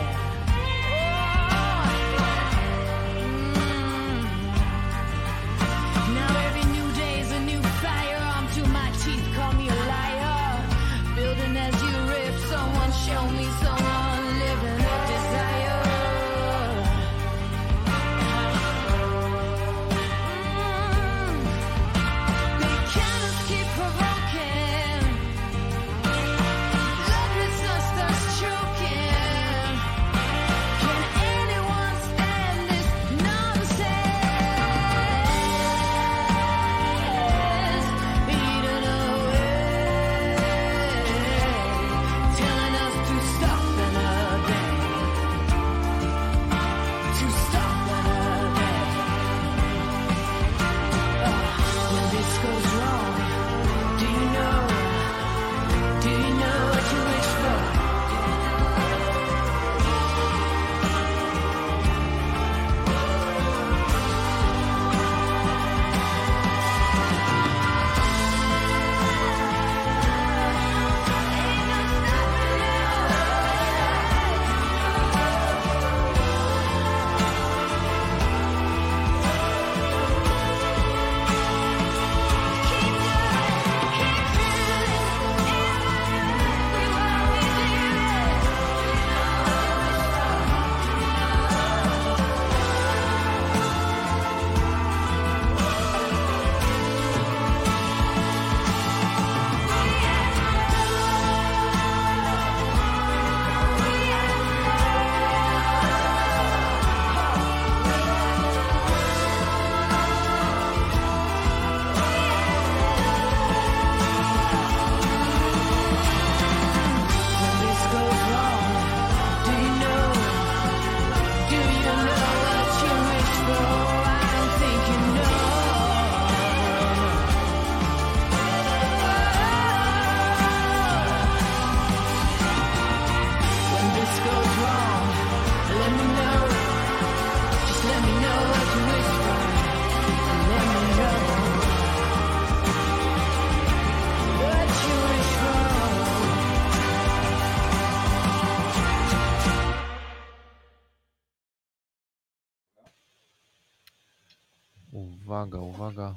uwaga, uwaga.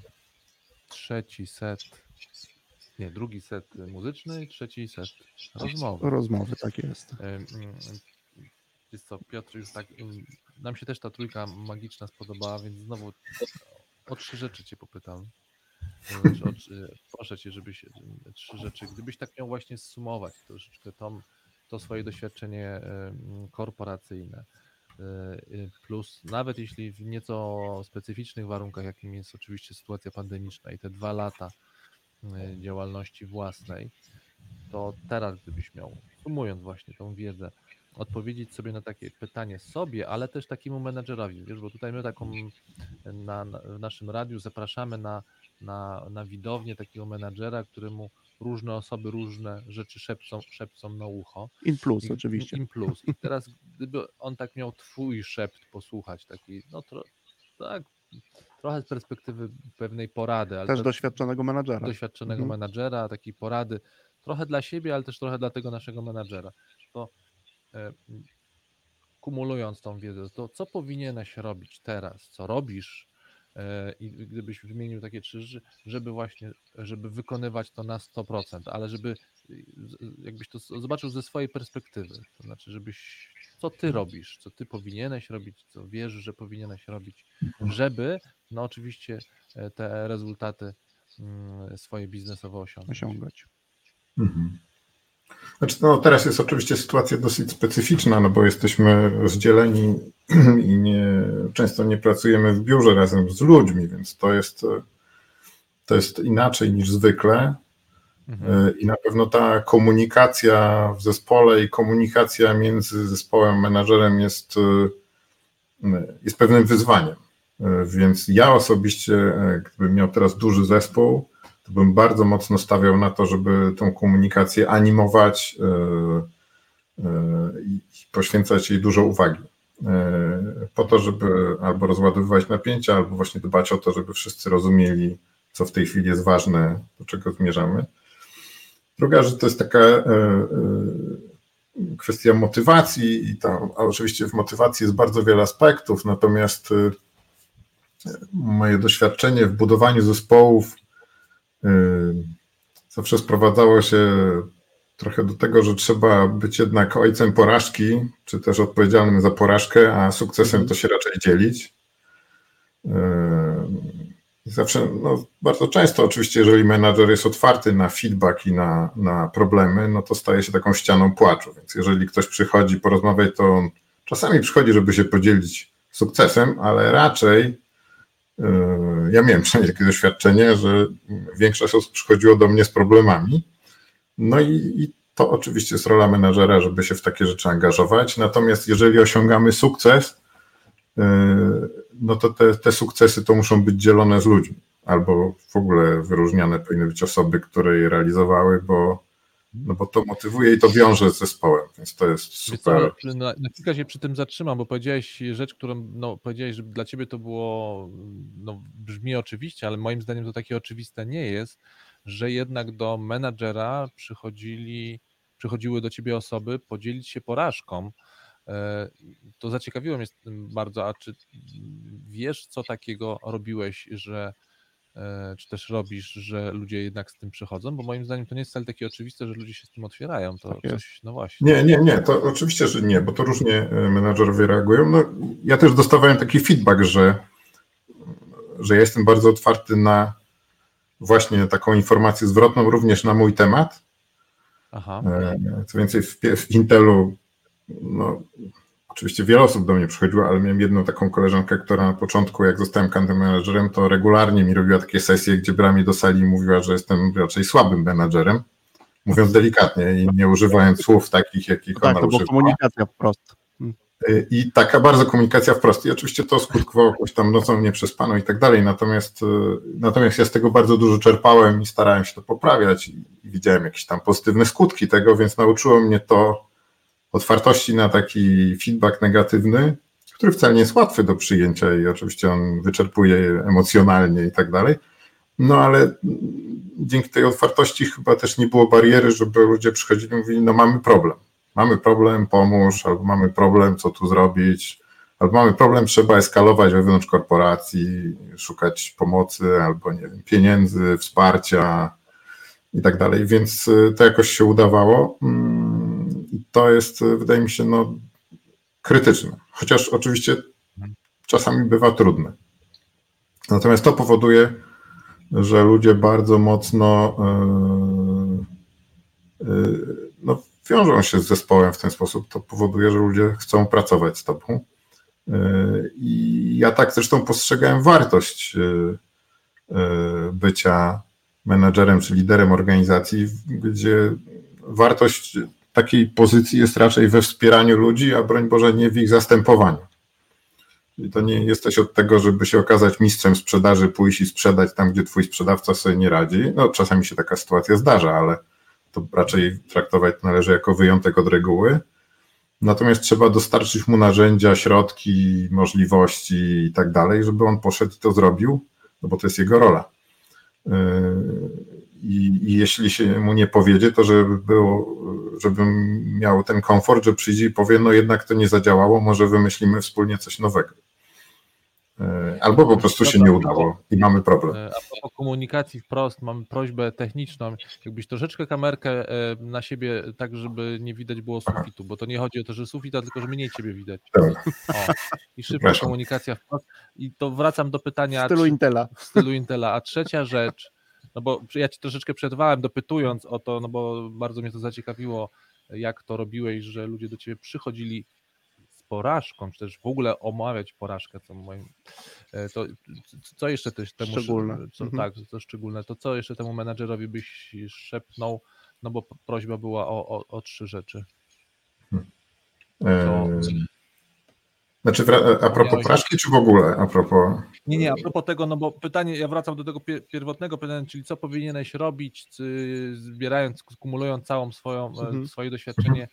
Trzeci set. Nie, drugi set muzyczny, trzeci set rozmowy. Rozmowy, tak jest. Ym, Wiesz co, Piotr, już tak, nam się też ta trójka magiczna spodobała, więc znowu o trzy rzeczy cię popytam. O Proszę cię, żebyś trzy rzeczy, gdybyś tak miał właśnie zsumować troszeczkę to, to swoje doświadczenie korporacyjne, plus nawet jeśli w nieco specyficznych warunkach, jakim jest oczywiście sytuacja pandemiczna i te dwa lata y, działalności własnej, to teraz gdybyś miał, sumując właśnie tą wiedzę, odpowiedzieć sobie na takie pytanie sobie, ale też takiemu menedżerowi, wiesz, bo tutaj my taką na, na, w naszym radiu zapraszamy na, na, na widownię takiego menedżera, któremu różne osoby różne rzeczy szepcą, szepcą na ucho. In plus I- oczywiście. In plus. I teraz gdyby on tak miał twój szept posłuchać, taki, no tro, tak, trochę z perspektywy pewnej porady, ale Też to- doświadczonego menadżera. doświadczonego Mhm. menadżera, takiej porady, trochę dla siebie, ale też trochę dla tego naszego menadżera. To e, kumulując tą wiedzę, to co powinieneś robić teraz, co robisz i gdybyś wymienił takie trzy rzeczy, żeby właśnie, żeby wykonywać to na 100%, ale żeby y, z- jakbyś to zobaczył ze swojej perspektywy, to znaczy żebyś, co ty robisz, co ty powinieneś robić, co wiesz, że powinieneś robić, żeby, no oczywiście e, te rezultaty mm, swoje biznesowe osiągnąć. osiągać. Mhm. Znaczy, no, teraz jest oczywiście sytuacja dosyć specyficzna, no bo jesteśmy rozdzieleni i nie, często nie pracujemy w biurze razem z ludźmi, więc to jest, to jest inaczej niż zwykle. Mhm. E, I na pewno ta komunikacja w zespole i komunikacja między zespołem a menadżerem jest, e, jest pewnym wyzwaniem. E, Więc ja osobiście, gdybym miał teraz duży zespół, to bym bardzo mocno stawiał na to, żeby tą komunikację animować i poświęcać jej dużo uwagi. Po to, żeby albo rozładowywać napięcia, albo właśnie dbać o to, żeby wszyscy rozumieli, co w tej chwili jest ważne, do czego zmierzamy. Druga rzecz to jest taka e, e, kwestia motywacji i tam, a oczywiście w motywacji jest bardzo wiele aspektów, natomiast e, moje doświadczenie w budowaniu zespołów zawsze sprowadzało się trochę do tego, że trzeba być jednak ojcem porażki, czy też odpowiedzialnym za porażkę, a sukcesem to się raczej dzielić. I Zawsze, no, bardzo często oczywiście, jeżeli menadżer jest otwarty na feedback i na, na problemy, no to staje się taką ścianą płaczu. Więc jeżeli ktoś przychodzi porozmawiać, to on czasami przychodzi, żeby się podzielić sukcesem, ale raczej yy, ja miałem przynajmniej takie doświadczenie, że większość osób przychodziło do mnie z problemami. No i, i to oczywiście jest rola menadżera, żeby się w takie rzeczy angażować. Natomiast jeżeli osiągamy sukces, yy, no to te, te sukcesy to muszą być dzielone z ludźmi, albo w ogóle wyróżniane powinny być osoby, które je realizowały, bo, no bo to motywuje i to wiąże z zespołem, więc to jest Wiesz co, super. na, na chwilkę się przy tym zatrzymam, bo powiedziałeś rzecz, którą no, powiedziałeś, że dla ciebie to było, no, brzmi oczywiście, ale moim zdaniem to takie oczywiste nie jest, że jednak do menadżera przychodzili, przychodziły do ciebie osoby podzielić się porażką. E, To zaciekawiło mnie z tym bardzo, a czy wiesz, co takiego robiłeś, że e, czy też robisz, że ludzie jednak z tym przychodzą? Bo moim zdaniem to nie jest wcale takie oczywiste, że ludzie się z tym otwierają. To Tak jest. coś, no właśnie. Nie, nie, nie, to oczywiście, że nie, bo to różnie e, menadżerowie reagują. No, ja też dostawałem taki feedback, że, że ja jestem bardzo otwarty na właśnie taką informację zwrotną, również na mój temat. Aha. E, Co więcej, w, w Intelu, no, oczywiście wiele osób do mnie przychodziło, ale miałem jedną taką koleżankę, która na początku, jak zostałem country managerem, to regularnie mi robiła takie sesje, gdzie brała mnie do sali i mówiła, że jestem raczej słabym menadżerem, mówiąc delikatnie i nie używając słów takich, jakich Tak, ona to była używa. komunikacja wprost. Y, I taka bardzo komunikacja wprost. I oczywiście to skutkowało jakąś tam nocą nieprzespaną i tak dalej. Natomiast, y, natomiast ja z tego bardzo dużo czerpałem i starałem się to poprawiać i i widziałem jakieś tam pozytywne skutki tego, więc nauczyło mnie to otwartości na taki feedback negatywny, który wcale nie jest łatwy do przyjęcia i oczywiście on wyczerpuje emocjonalnie i tak dalej. No ale mm, dzięki tej otwartości chyba też nie było bariery, żeby ludzie przychodzili i mówili, no mamy problem mamy problem, pomóż, albo mamy problem, co tu zrobić, albo mamy problem, trzeba eskalować wewnątrz korporacji, szukać pomocy albo nie wiem, pieniędzy, wsparcia i tak dalej, więc to jakoś się udawało. Mm, to jest, wydaje mi się, no, krytyczne, chociaż oczywiście czasami bywa trudne. Natomiast to powoduje, że ludzie bardzo mocno yy, no, wiążą się z zespołem w ten sposób. To powoduje, że ludzie chcą pracować z tobą. Yy, I ja tak zresztą postrzegałem wartość bycia menedżerem czy liderem organizacji, gdzie wartość takiej pozycji jest raczej we wspieraniu ludzi, a broń Boże nie w ich zastępowaniu. I to nie jesteś od tego, żeby się okazać mistrzem sprzedaży, pójść i sprzedać tam, gdzie twój sprzedawca sobie nie radzi. No, czasami się taka sytuacja zdarza, ale to raczej traktować należy jako wyjątek od reguły. Natomiast trzeba dostarczyć mu narzędzia, środki, możliwości i tak dalej, żeby on poszedł i to zrobił, no bo to jest jego rola. Yy, I, I, jeśli się mu nie powiedzie, to żeby było, żebym miał ten komfort, że przyjdzie i powie, no jednak to nie zadziałało, może wymyślimy wspólnie coś nowego. E, albo po prostu się nie udało i mamy problem. E, a propos komunikacji wprost, mam prośbę techniczną, jakbyś troszeczkę kamerkę e, na siebie, tak żeby nie widać było sufitu, bo to nie chodzi o to, że sufita, tylko że mniej ciebie widać. Tak. O, I szybka komunikacja wprost. I to wracam do pytania. W stylu Intela. W stylu Intela. A trzecia rzecz, no bo ja ci troszeczkę przerwałem dopytując o to, no bo bardzo mnie to zaciekawiło, jak to robiłeś, że ludzie do ciebie przychodzili porażką, czy też w ogóle omawiać porażkę, co moim, e, to co jeszcze też temu szczególne. Co, mhm. Tak, to szczególne, to co jeszcze temu menadżerowi byś szepnął, no bo prośba była o, o, o trzy rzeczy. Hmm. Znaczy, a propos porażki, czy w ogóle a propos. Nie, nie, a propos tego, no bo pytanie, ja wracam do tego pierwotnego pytania, czyli co powinieneś robić, zbierając, kumulując całą swoją, e, mhm. swoje doświadczenie, e,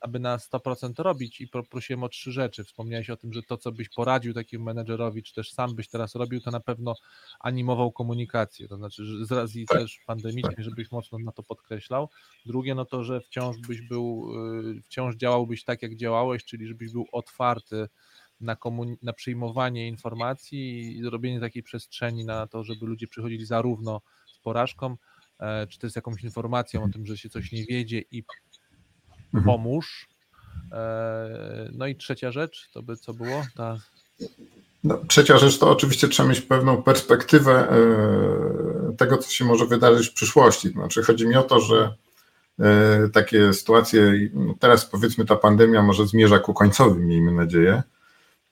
aby na 100% robić i prosiłem o trzy rzeczy. Wspomniałeś o tym, że to, co byś poradził takiemu menedżerowi, czy też sam byś teraz robił, to na pewno animował komunikację, to znaczy że z racji tak. też pandemicznej, tak. żebyś mocno na to podkreślał. Drugie, no to, że wciąż byś był, y, wciąż działałbyś tak, jak działałeś, czyli żebyś był otwarty na, na przyjmowanie informacji i robienie takiej przestrzeni na to, żeby ludzie przychodzili zarówno z porażką, e, czy też z jakąś informacją o tym, że się coś nie wiedzie i mhm. Pomóż. E, no i trzecia rzecz, to by co było? Ta... No, trzecia rzecz to oczywiście trzeba mieć pewną perspektywę e, tego, co się może wydarzyć w przyszłości. Znaczy, chodzi mi o to, że takie sytuacje, no teraz powiedzmy ta pandemia może zmierza ku końcowi, miejmy nadzieję,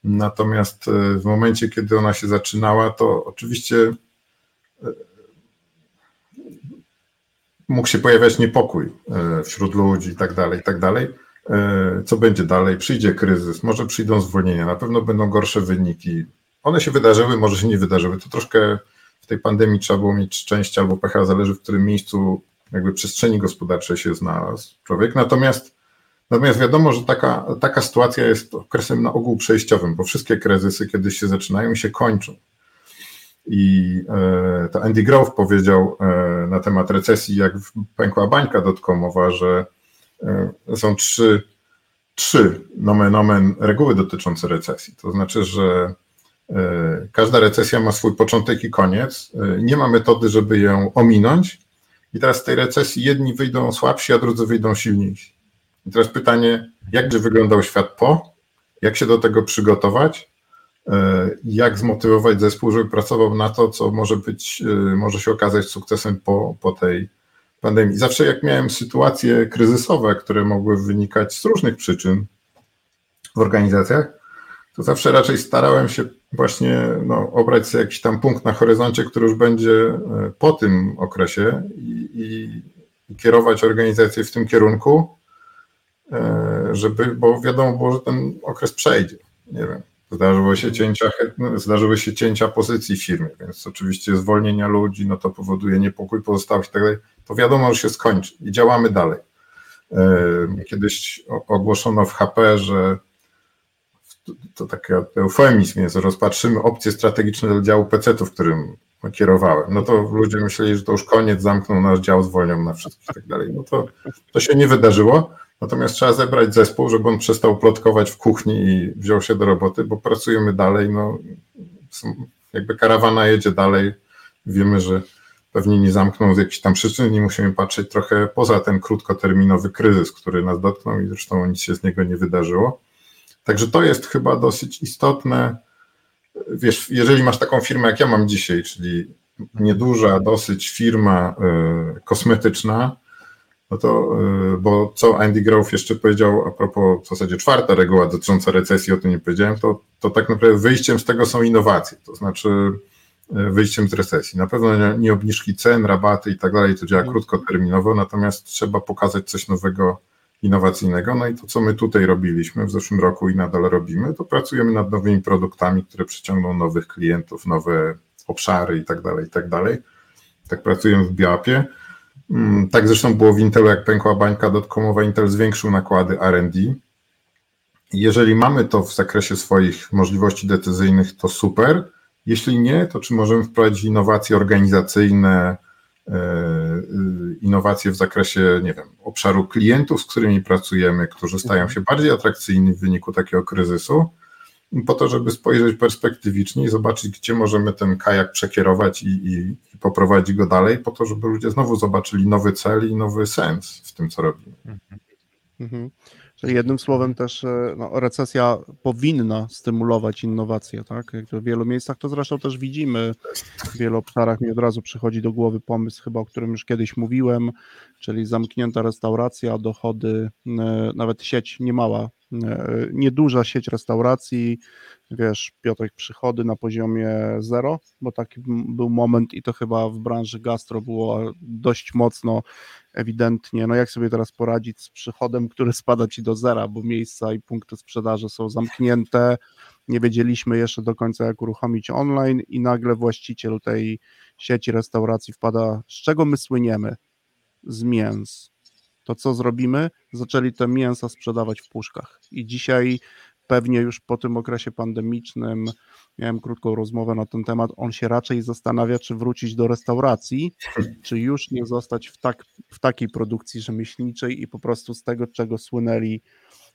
Natomiast e, w momencie, kiedy ona się zaczynała, to oczywiście e, mógł się pojawiać niepokój e, wśród ludzi i tak dalej, i tak dalej. Co będzie dalej? Przyjdzie kryzys, może przyjdą zwolnienia, na pewno będą gorsze wyniki. One się wydarzyły, może się nie wydarzyły. To troszkę w tej pandemii trzeba było mieć szczęście albo pecha, zależy w którym miejscu jakby przestrzeni gospodarczej się znalazł człowiek. Natomiast Natomiast wiadomo, że taka, taka sytuacja jest okresem na ogół przejściowym, bo wszystkie kryzysy kiedyś się zaczynają i się kończą. I e, to Andy Grove powiedział e, na temat recesji, jak pękła bańka dotkomowa, że e, są trzy, trzy nomen omen reguły dotyczące recesji. To znaczy, że każda recesja ma swój początek i koniec. Nie ma metody, żeby ją ominąć. I teraz z tej recesji jedni wyjdą słabsi, a drudzy wyjdą silniejsi. I teraz pytanie, jak będzie wyglądał świat po? Jak się do tego przygotować? E, jak zmotywować zespół, żeby pracował na to, co może być, e, może się okazać sukcesem po, po tej pandemii. Zawsze jak miałem sytuacje kryzysowe, które mogły wynikać z różnych przyczyn w organizacjach, to zawsze raczej starałem się właśnie no, obrać sobie jakiś tam punkt na horyzoncie, który już będzie e, po tym okresie i, i, i kierować organizację w tym kierunku, żeby, bo wiadomo było, że ten okres przejdzie. Nie wiem. Zdarzyły się cięcia, zdarzyły się cięcia pozycji w firmie, więc oczywiście zwolnienia ludzi, no to powoduje niepokój pozostałych i tak dalej. To wiadomo, że się skończy i działamy dalej. Kiedyś ogłoszono w HP, że to taki eufemizm jest, rozpatrzymy opcje strategiczne dla działu PC, w którym kierowałem. No to ludzie myśleli, że to już koniec, zamkną nasz dział, zwolnią na wszystkich i tak dalej. No to, to się nie wydarzyło. Natomiast trzeba zebrać zespół, żeby on przestał plotkować w kuchni i wziął się do roboty, bo pracujemy dalej. No, jakby karawana jedzie dalej. Wiemy, że pewnie nie zamkną z jakichś tam przyczyn i musimy patrzeć trochę poza ten krótkoterminowy kryzys, który nas dotknął i zresztą nic się z niego nie wydarzyło. Także to jest chyba dosyć istotne. Wiesz, jeżeli masz taką firmę, jak ja mam dzisiaj, czyli nieduża dosyć firma y, kosmetyczna, no to, y, bo co Andy Grove jeszcze powiedział a propos w zasadzie czwarta reguła dotycząca recesji, o tym nie powiedziałem, to, to tak naprawdę wyjściem z tego są innowacje, to znaczy y, wyjściem z recesji. Na pewno nie, nie obniżki cen, rabaty i tak dalej, to działa krótkoterminowo, natomiast trzeba pokazać coś nowego, innowacyjnego. No i to, co my tutaj robiliśmy w zeszłym roku i nadal robimy, to pracujemy nad nowymi produktami, które przyciągną nowych klientów, nowe obszary i tak dalej, i tak dalej. Tak pracujemy w Biapie. Mm, tak zresztą było w Intelu, jak pękła bańka dotcomowa, Intel zwiększył nakłady R&D. Jeżeli mamy to w zakresie swoich możliwości decyzyjnych, to super. Jeśli nie, to czy możemy wprowadzić innowacje organizacyjne, e, innowacje w zakresie, nie wiem, obszaru klientów, z którymi pracujemy, którzy stają się bardziej atrakcyjni w wyniku takiego kryzysu, po to, żeby spojrzeć perspektywicznie i zobaczyć, gdzie możemy ten kajak przekierować i, i, i poprowadzić go dalej, po to, żeby ludzie znowu zobaczyli nowy cel i nowy sens w tym, co robimy. Mhm. Czyli jednym słowem też e, no, recesja powinna stymulować innowacje, tak? Jak w wielu miejscach to zresztą też widzimy. W wielu obszarach mi od razu przychodzi do głowy pomysł, chyba o którym już kiedyś mówiłem, czyli zamknięta restauracja, dochody, nawet sieć niemała nieduża sieć restauracji, wiesz, Piotrek, przychody na poziomie zero, bo taki był moment i to chyba w branży gastro było dość mocno ewidentnie, no jak sobie teraz poradzić z przychodem, który spada ci do zera, bo miejsca i punkty sprzedaży są zamknięte, nie wiedzieliśmy jeszcze do końca jak uruchomić online i nagle właściciel tej sieci restauracji wpada, z czego my słyniemy? Z mięs to co zrobimy? Zaczęli te mięsa sprzedawać w puszkach. I dzisiaj pewnie już po tym okresie pandemicznym, miałem krótką rozmowę na ten temat, on się raczej zastanawia, czy wrócić do restauracji, czy już nie zostać w, tak, w takiej produkcji rzemieślniczej i po prostu z tego, czego słynęli,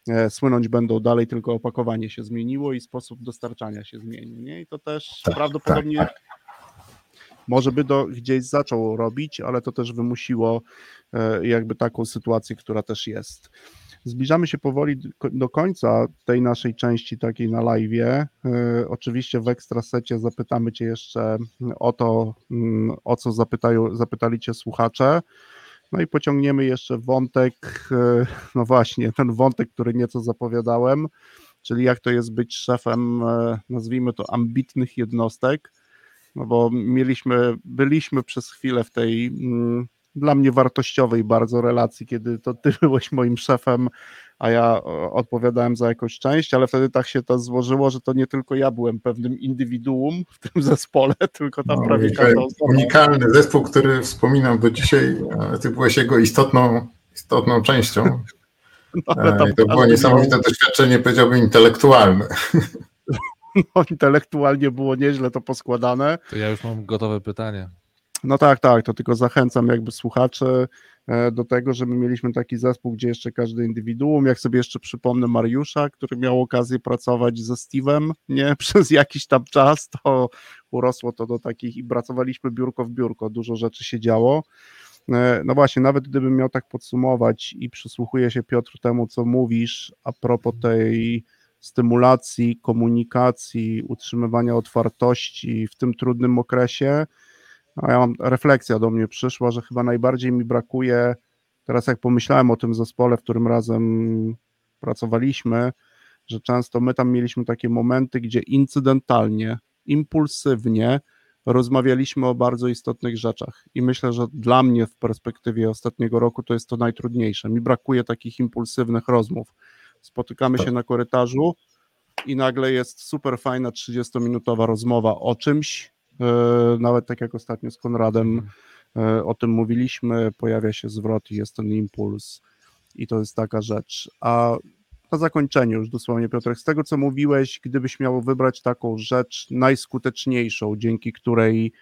e, słynąć będą dalej, tylko opakowanie się zmieniło i sposób dostarczania się zmienił. Nie? I to też tak, prawdopodobnie tak, tak może by to gdzieś zaczął robić, ale to też wymusiło e, jakby taką sytuację, która też jest. Zbliżamy się powoli do końca tej naszej części takiej na live. E, oczywiście w ekstrasecie zapytamy Cię jeszcze o to, mm, o co zapytają, zapytali Cię słuchacze. No i pociągniemy jeszcze wątek, e, no właśnie, ten wątek, który nieco zapowiadałem, czyli jak to jest być szefem, nazwijmy to ambitnych jednostek, no bo mieliśmy, byliśmy przez chwilę w tej mm, dla mnie wartościowej bardzo relacji, kiedy to ty byłeś moim szefem, a ja odpowiadałem za jakąś część, ale wtedy tak się to złożyło, że to nie tylko ja byłem pewnym indywiduum w tym zespole, tylko tam no, prawie każda osoba. Unikalny zespół, który wspominam do dzisiaj, ty byłeś jego istotną, istotną częścią. No, e, to było niesamowite doświadczenie, powiedziałbym, intelektualne. no, intelektualnie było nieźle to poskładane. To ja już mam gotowe pytanie. No tak, tak, to tylko zachęcam jakby słuchaczy e, do tego, że my mieliśmy taki zespół, gdzie jeszcze każdy indywiduum, jak sobie jeszcze przypomnę Mariusza, który miał okazję pracować ze Steve'em, nie, przez jakiś tam czas, to urosło to do takich i pracowaliśmy biurko w biurko, dużo rzeczy się działo. E, no właśnie, nawet gdybym miał tak podsumować i przysłuchuję się Piotr temu, co mówisz a propos tej stymulacji, komunikacji, utrzymywania otwartości w tym trudnym okresie. A ja mam refleksja do mnie przyszła, że chyba najbardziej mi brakuje, teraz jak pomyślałem o tym zespole, w którym razem pracowaliśmy, że często my tam mieliśmy takie momenty, gdzie incydentalnie, impulsywnie rozmawialiśmy o bardzo istotnych rzeczach. I myślę, że dla mnie w perspektywie ostatniego roku to jest to najtrudniejsze. Mi brakuje takich impulsywnych rozmów spotykamy się tak. na korytarzu i nagle jest super fajna 30-minutowa rozmowa o czymś, e, nawet tak jak ostatnio z Konradem mhm. e, o tym mówiliśmy, pojawia się zwrot i jest ten impuls i to jest taka rzecz. A na zakończenie już dosłownie Piotrek, z tego co mówiłeś, gdybyś miał wybrać taką rzecz najskuteczniejszą, dzięki której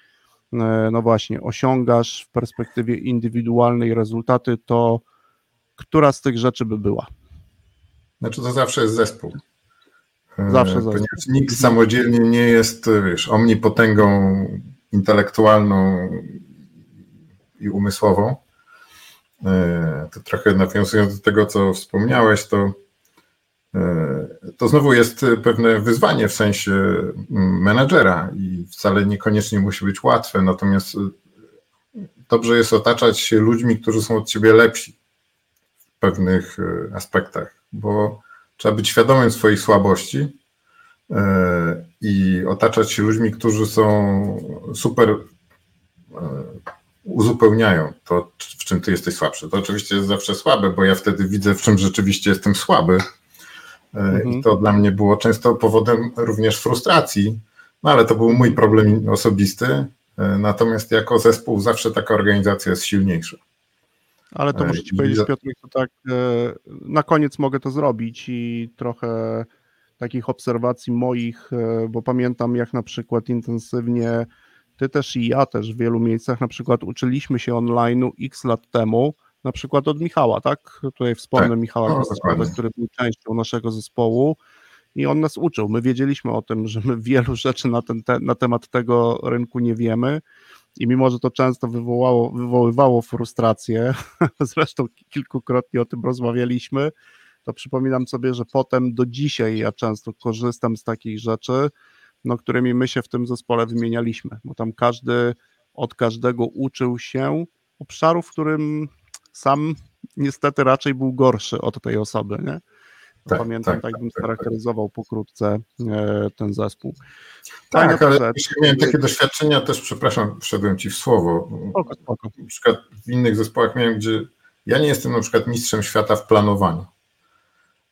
e, no właśnie osiągasz w perspektywie indywidualnej rezultaty, to która z tych rzeczy by była? Znaczy to zawsze jest zespół. Zawsze zespół. Ponieważ nikt samodzielnie nie jest, wiesz, omnipotęgą intelektualną i umysłową. To trochę nawiązując do tego, co wspomniałeś, to to znowu jest pewne wyzwanie w sensie menadżera i wcale niekoniecznie musi być łatwe, natomiast dobrze jest otaczać się ludźmi, którzy są od ciebie lepsi w pewnych aspektach, bo trzeba być świadomym swoich słabości i otaczać się ludźmi, którzy są super uzupełniają to, w czym ty jesteś słabszy. To oczywiście jest zawsze słabe, bo ja wtedy widzę, w czym rzeczywiście jestem słaby. Mhm. I to dla mnie było często powodem również frustracji, no ale to był mój problem osobisty. Natomiast jako zespół zawsze taka organizacja jest silniejsza. Ale to muszę ci powiedzieć, Piotr, to tak na koniec mogę to zrobić i trochę takich obserwacji moich, bo pamiętam jak na przykład intensywnie ty też i ja też w wielu miejscach na przykład uczyliśmy się online'u x lat temu, na przykład od Michała, tak? Tutaj wspomnę tak. Michała który był częścią naszego zespołu i on nas uczył. My wiedzieliśmy o tym, że my wielu rzeczy na, ten, te, na temat tego rynku nie wiemy i mimo, że to często wywołało, wywoływało frustrację, zresztą kilkukrotnie o tym rozmawialiśmy, to przypominam sobie, że potem do dzisiaj ja często korzystam z takich rzeczy, no, którymi my się w tym zespole wymienialiśmy, bo tam każdy od każdego uczył się obszaru, w którym sam niestety raczej był gorszy od tej osoby, nie? Tak, Pamiętam, tak, tak, tak bym scharakteryzował pokrótce e, ten zespół. Tak, ale przed... miałem takie doświadczenia też, przepraszam, wszedłem ci w słowo. Spoko, spoko. Na przykład w innych zespołach miałem, gdzie ja nie jestem na przykład mistrzem świata w planowaniu.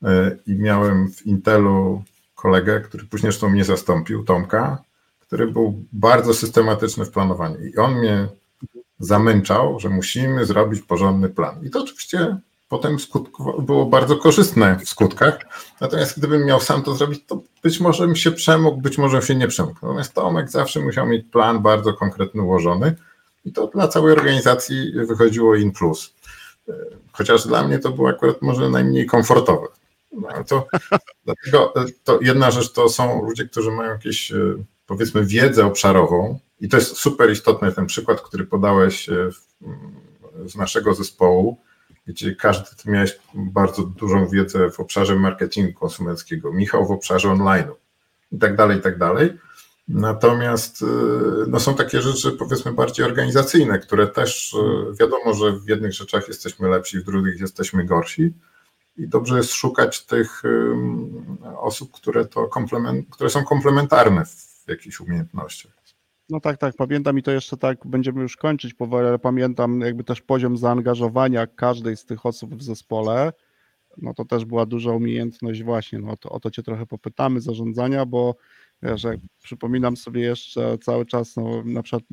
E, I miałem w Intelu kolegę, który później zresztą mnie zastąpił, Tomka, który był bardzo systematyczny w planowaniu. I on mnie zamęczał, że musimy zrobić porządny plan. I to oczywiście potem było bardzo korzystne w skutkach. Natomiast gdybym miał sam to zrobić, to być może bym się przemógł, być może się nie przemógł. Natomiast Tomek zawsze musiał mieć plan bardzo konkretny, ułożony i to dla całej organizacji wychodziło in plus. Chociaż dla mnie to było akurat może najmniej komfortowe. No, to, dlatego to jedna rzecz to są ludzie, którzy mają jakieś powiedzmy wiedzę obszarową, i to jest super istotny ten przykład, który podałeś e, z naszego zespołu, gdzie każdy ty miałeś bardzo dużą wiedzę w obszarze marketingu konsumenckiego, Michał w obszarze online'u i tak dalej, i tak dalej. Natomiast e, no, są takie rzeczy, powiedzmy, bardziej organizacyjne, które też e, wiadomo, że w jednych rzeczach jesteśmy lepsi, w drugich jesteśmy gorsi. I dobrze jest szukać tych osób, które, to komplement, które są komplementarne w jakichś umiejętnościach. No tak, tak, pamiętam i to jeszcze tak, będziemy już kończyć powoli, ale pamiętam jakby też poziom zaangażowania każdej z tych osób w zespole, no to też była duża umiejętność właśnie, no to, o to cię trochę popytamy, zarządzania, bo wiesz, jak przypominam sobie jeszcze cały czas, no na przykład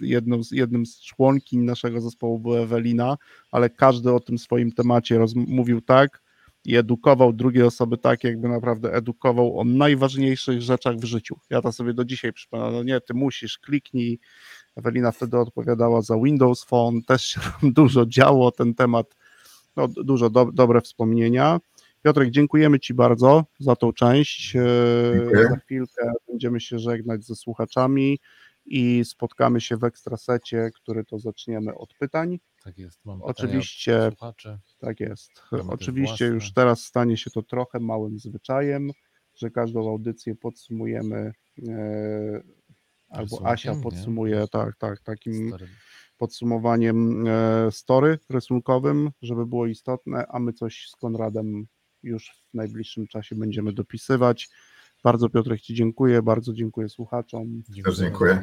jedną z, jednym z członkiń naszego zespołu była Ewelina, ale każdy o tym swoim temacie roz, mówił tak, i edukował drugie osoby tak, jakby naprawdę edukował o najważniejszych rzeczach w życiu. Ja to sobie do dzisiaj przypominam, no nie, ty musisz, kliknij. Ewelina wtedy odpowiadała za Windows Phone, też się dużo działo ten temat, no, dużo do, dobre wspomnienia. Piotrek, dziękujemy Ci bardzo za tą część. E, Dziękuję. Za chwilkę będziemy się żegnać ze słuchaczami i spotkamy się w ekstrasecie, który to zaczniemy od pytań. Tak jest. Mam Oczywiście. Tak jest. Mamy Oczywiście już teraz stanie się to trochę małym zwyczajem, że każdą audycję podsumujemy. E, albo Asia podsumuje nie? tak, tak, takim Stary. podsumowaniem e, story rysunkowym, żeby było istotne, a my coś z Konradem już w najbliższym czasie będziemy dopisywać. Bardzo Piotrek Ci dziękuję, bardzo dziękuję słuchaczom. Dziękuję. dziękuję.